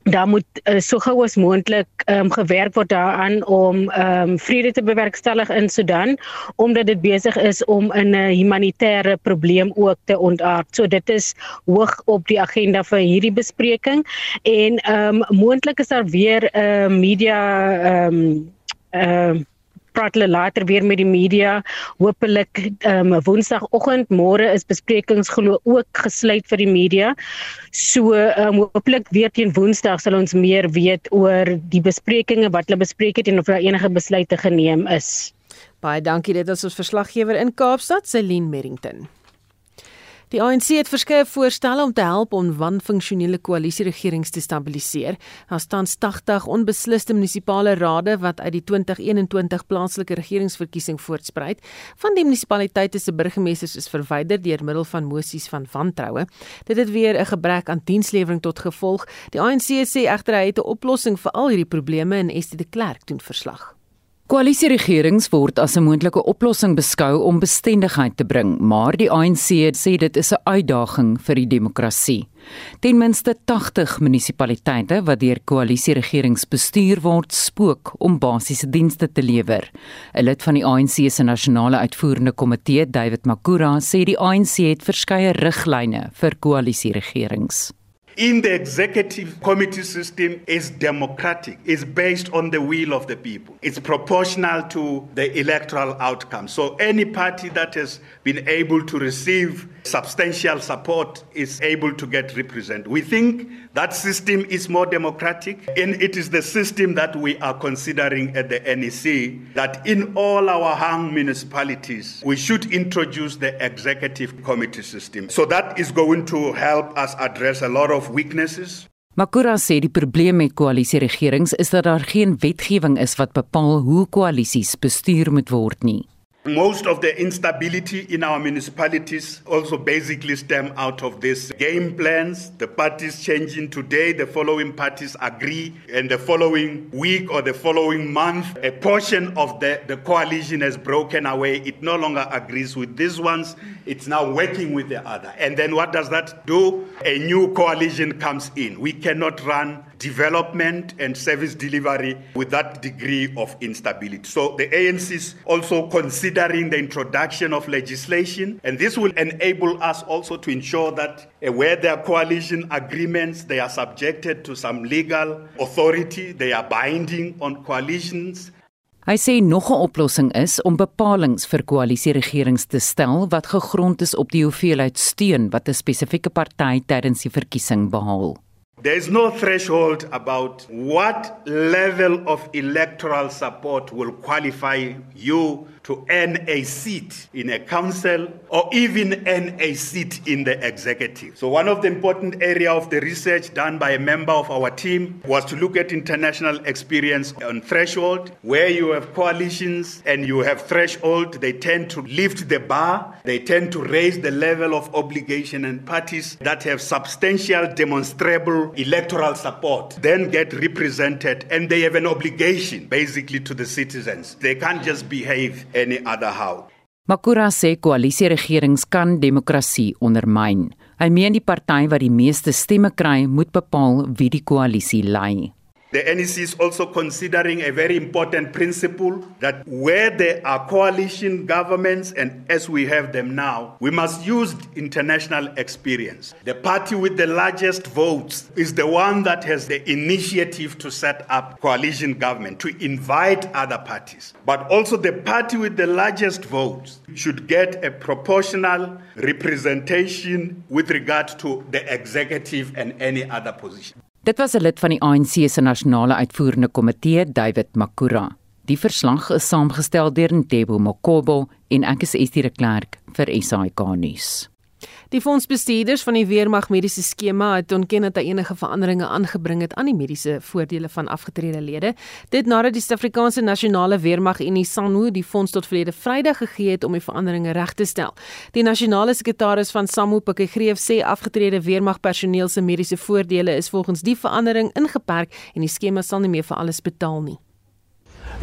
daar moet uh, so gou as moontlik ehm um, gewerk word daaraan om ehm um, vrede te bewerkstellig in Sudan omdat dit besig is om 'n humanitêre probleem ook te ontaard. So dit is hoog op die agenda vir hierdie bespreking en ehm um, moontlik is daar weer 'n uh, media ehm um, ehm uh, praat hulle later weer met die media. Hoopelik ehm um, Woensdagoggend môre is besprekings glo ook gesluit vir die media. So ehm um, hoopelik weer teen Woensdag sal ons meer weet oor die besprekings wat hulle bespreek het en of daar enige besluite geneem is. Baie dankie dit is ons verslaggewer in Kaapstad, Celine Merrington. Die ANC het verskeie voorstelle om te help om wanfunksionele koalisieregerings te stabiliseer. Daar staan 80 onbesliste munisipale rade wat uit die 2021 plaaslike regeringsverkiesing voortspruit. Van die munisipaliteite se burgemeesters is verwyder deur middel van mosies van wantroue. Dit het weer 'n gebrek aan dienslewering tot gevolg. Die ANC sê egter hy het 'n oplossing vir al hierdie probleme en Estie de Klerk doen verslag. Koalisieregerings word as 'n moontlike oplossing beskou om bestendigheid te bring, maar die ANC sê dit is 'n uitdaging vir die demokrasie. Ten minste 80 munisipaliteite wat deur koalisieregerings bestuur word, spook om basiese dienste te lewer. 'n Lid van die ANC se nasionale uitvoerende komitee, David Makura, sê die ANC het verskeie riglyne vir koalisieregerings. In the executive committee system is democratic, is based on the will of the people. It's proportional to the electoral outcome. So any party that has been able to receive substantial support is able to get represented. We think that system is more democratic and it is the system that we are considering at the NEC that in all our hung municipalities we should introduce the executive committee system. So that is going to help us address a lot of weaknesses. Makura sê die probleem met koalisieregerings is dat daar geen wetgewing is wat bepaal hoe koalisies bestuur moet word nie. Most of the instability in our municipalities also basically stem out of this game plans. The parties changing today, the following parties agree, and the following week or the following month, a portion of the, the coalition has broken away. It no longer agrees with these ones. It's now working with the other. And then what does that do? A new coalition comes in. We cannot run development and service delivery with that degree of instability. So the ANC is also considering the introduction of legislation, and this will enable us also to ensure that uh, where there are coalition agreements, they are subjected to some legal authority, they are binding on coalitions. Hy sê nog 'n oplossing is om bepalinge vir koalisieregerings te stel wat gegrond is op die hoeveelheid steun wat 'n spesifieke party tydens die verkiesing behaal. There is no threshold about what level of electoral support will qualify you to earn a seat in a council or even earn a seat in the executive. So one of the important area of the research done by a member of our team was to look at international experience on threshold where you have coalitions and you have threshold they tend to lift the bar they tend to raise the level of obligation and parties that have substantial demonstrable electoral support then get represented and they have an obligation basically to the citizens they can't just behave any other how. Makura sê koalisieregerings kan demokrasie ondermyn. Hy meen die party wat die meeste stemme kry, moet bepaal wie die koalisie lei. The NEC is also considering a very important principle that where there are coalition governments, and as we have them now, we must use international experience. The party with the largest votes is the one that has the initiative to set up coalition government, to invite other parties. But also, the party with the largest votes should get a proportional representation with regard to the executive and any other position. Dit was 'n lid van die ANC se nasionale uitvoerende komitee, David Makura. Die verslag is saamgestel deur Ntebo Mokobo en ek is Estie de Klerk vir SAK nuus. Die fondsbestuurders van die Weermag mediese skema het ontken dat hy enige veranderinge aangebring het aan die mediese voordele van afgetrede lede. Dit nadat die Suid-Afrikaanse Nasionale Weermag en die SANHU die fonds tot verlede Vrydag gegee het om die veranderinge reg te stel. Die nasionale sekretaris van SANHU, Pikke Greef, sê afgetrede weermagpersoneel se mediese voordele is volgens die verandering ingeperk en die skema sal nie meer vir alles betaal nie.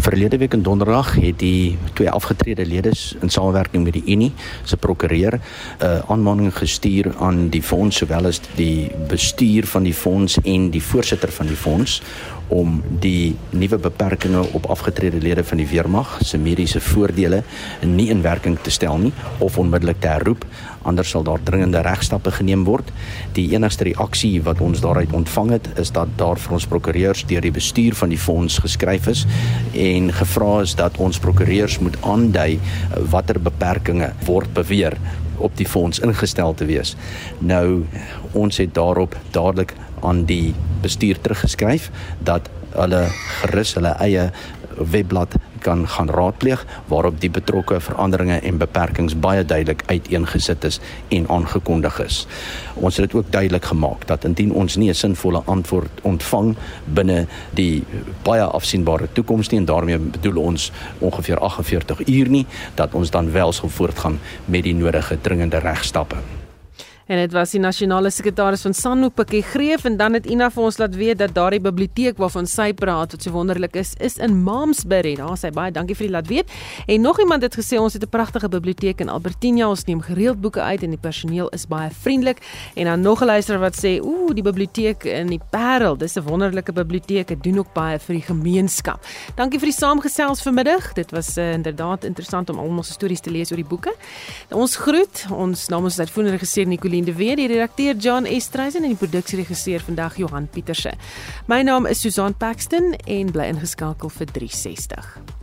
Verlede week in Donderdag het die twee afgetrede lede in samewerking met die Unie se prokureur 'n uh, aanmaning gestuur aan die fonds sowel as die bestuur van die fonds en die voorsitter van die fonds om die nuwe beperkings op afgetrede lede van die weermag se mediese voordele nie in werking te stel nie of onmiddellik te herroep anders sal daar dringende regstappe geneem word. Die enigste reaksie wat ons daaruit ontvang het is dat daar vir ons prokureurs deur die bestuur van die fonds geskryf is en gevra is dat ons prokureurs moet aandui watter beperkings word beweer op die fonds ingestel te wees. Nou ons het daarop dadelik aan die bestuur teruggeskryf dat hulle gerus hulle eie webblad kan gaan raadpleeg waarop die betrokke veranderinge en beperkings baie duidelik uiteengesit is en aangekondig is. Ons het dit ook duidelik gemaak dat indien ons nie 'n sinvolle antwoord ontvang binne die baie afsienbare toekoms nie en daarmee bedoel ons ongeveer 48 uur nie dat ons dan wel sal voortgaan met die nodige dringende regstappe. En dit was die nasionale sekretaris van Sannu Pikkie Greef en dan het Ina vir ons laat weet dat daardie biblioteek waarvan sy praat wat so wonderlik is, is in Malmesbury. Daar sê baie dankie vir die laat weet. En nog iemand het gesê ons het 'n pragtige biblioteek in Albertina. Ons neem gereeld boeke uit en die personeel is baie vriendelik. En dan nog 'n luisteraar wat sê, "Ooh, die biblioteek in die Parel, dis 'n wonderlike biblioteek. Dit doen ook baie vir die gemeenskap." Dankie vir die saamgesels vanmiddag. Dit was uh, inderdaad interessant om al ons stories te lees oor die boeke. Ons groet ons namens uitvoerende regisseur Nico Jolien de Weer, die redakteur John Estreisen en die produksieregisseur vandag Johan Pieterse. My naam is Susan Paxton en bly ingeskakel vir 360.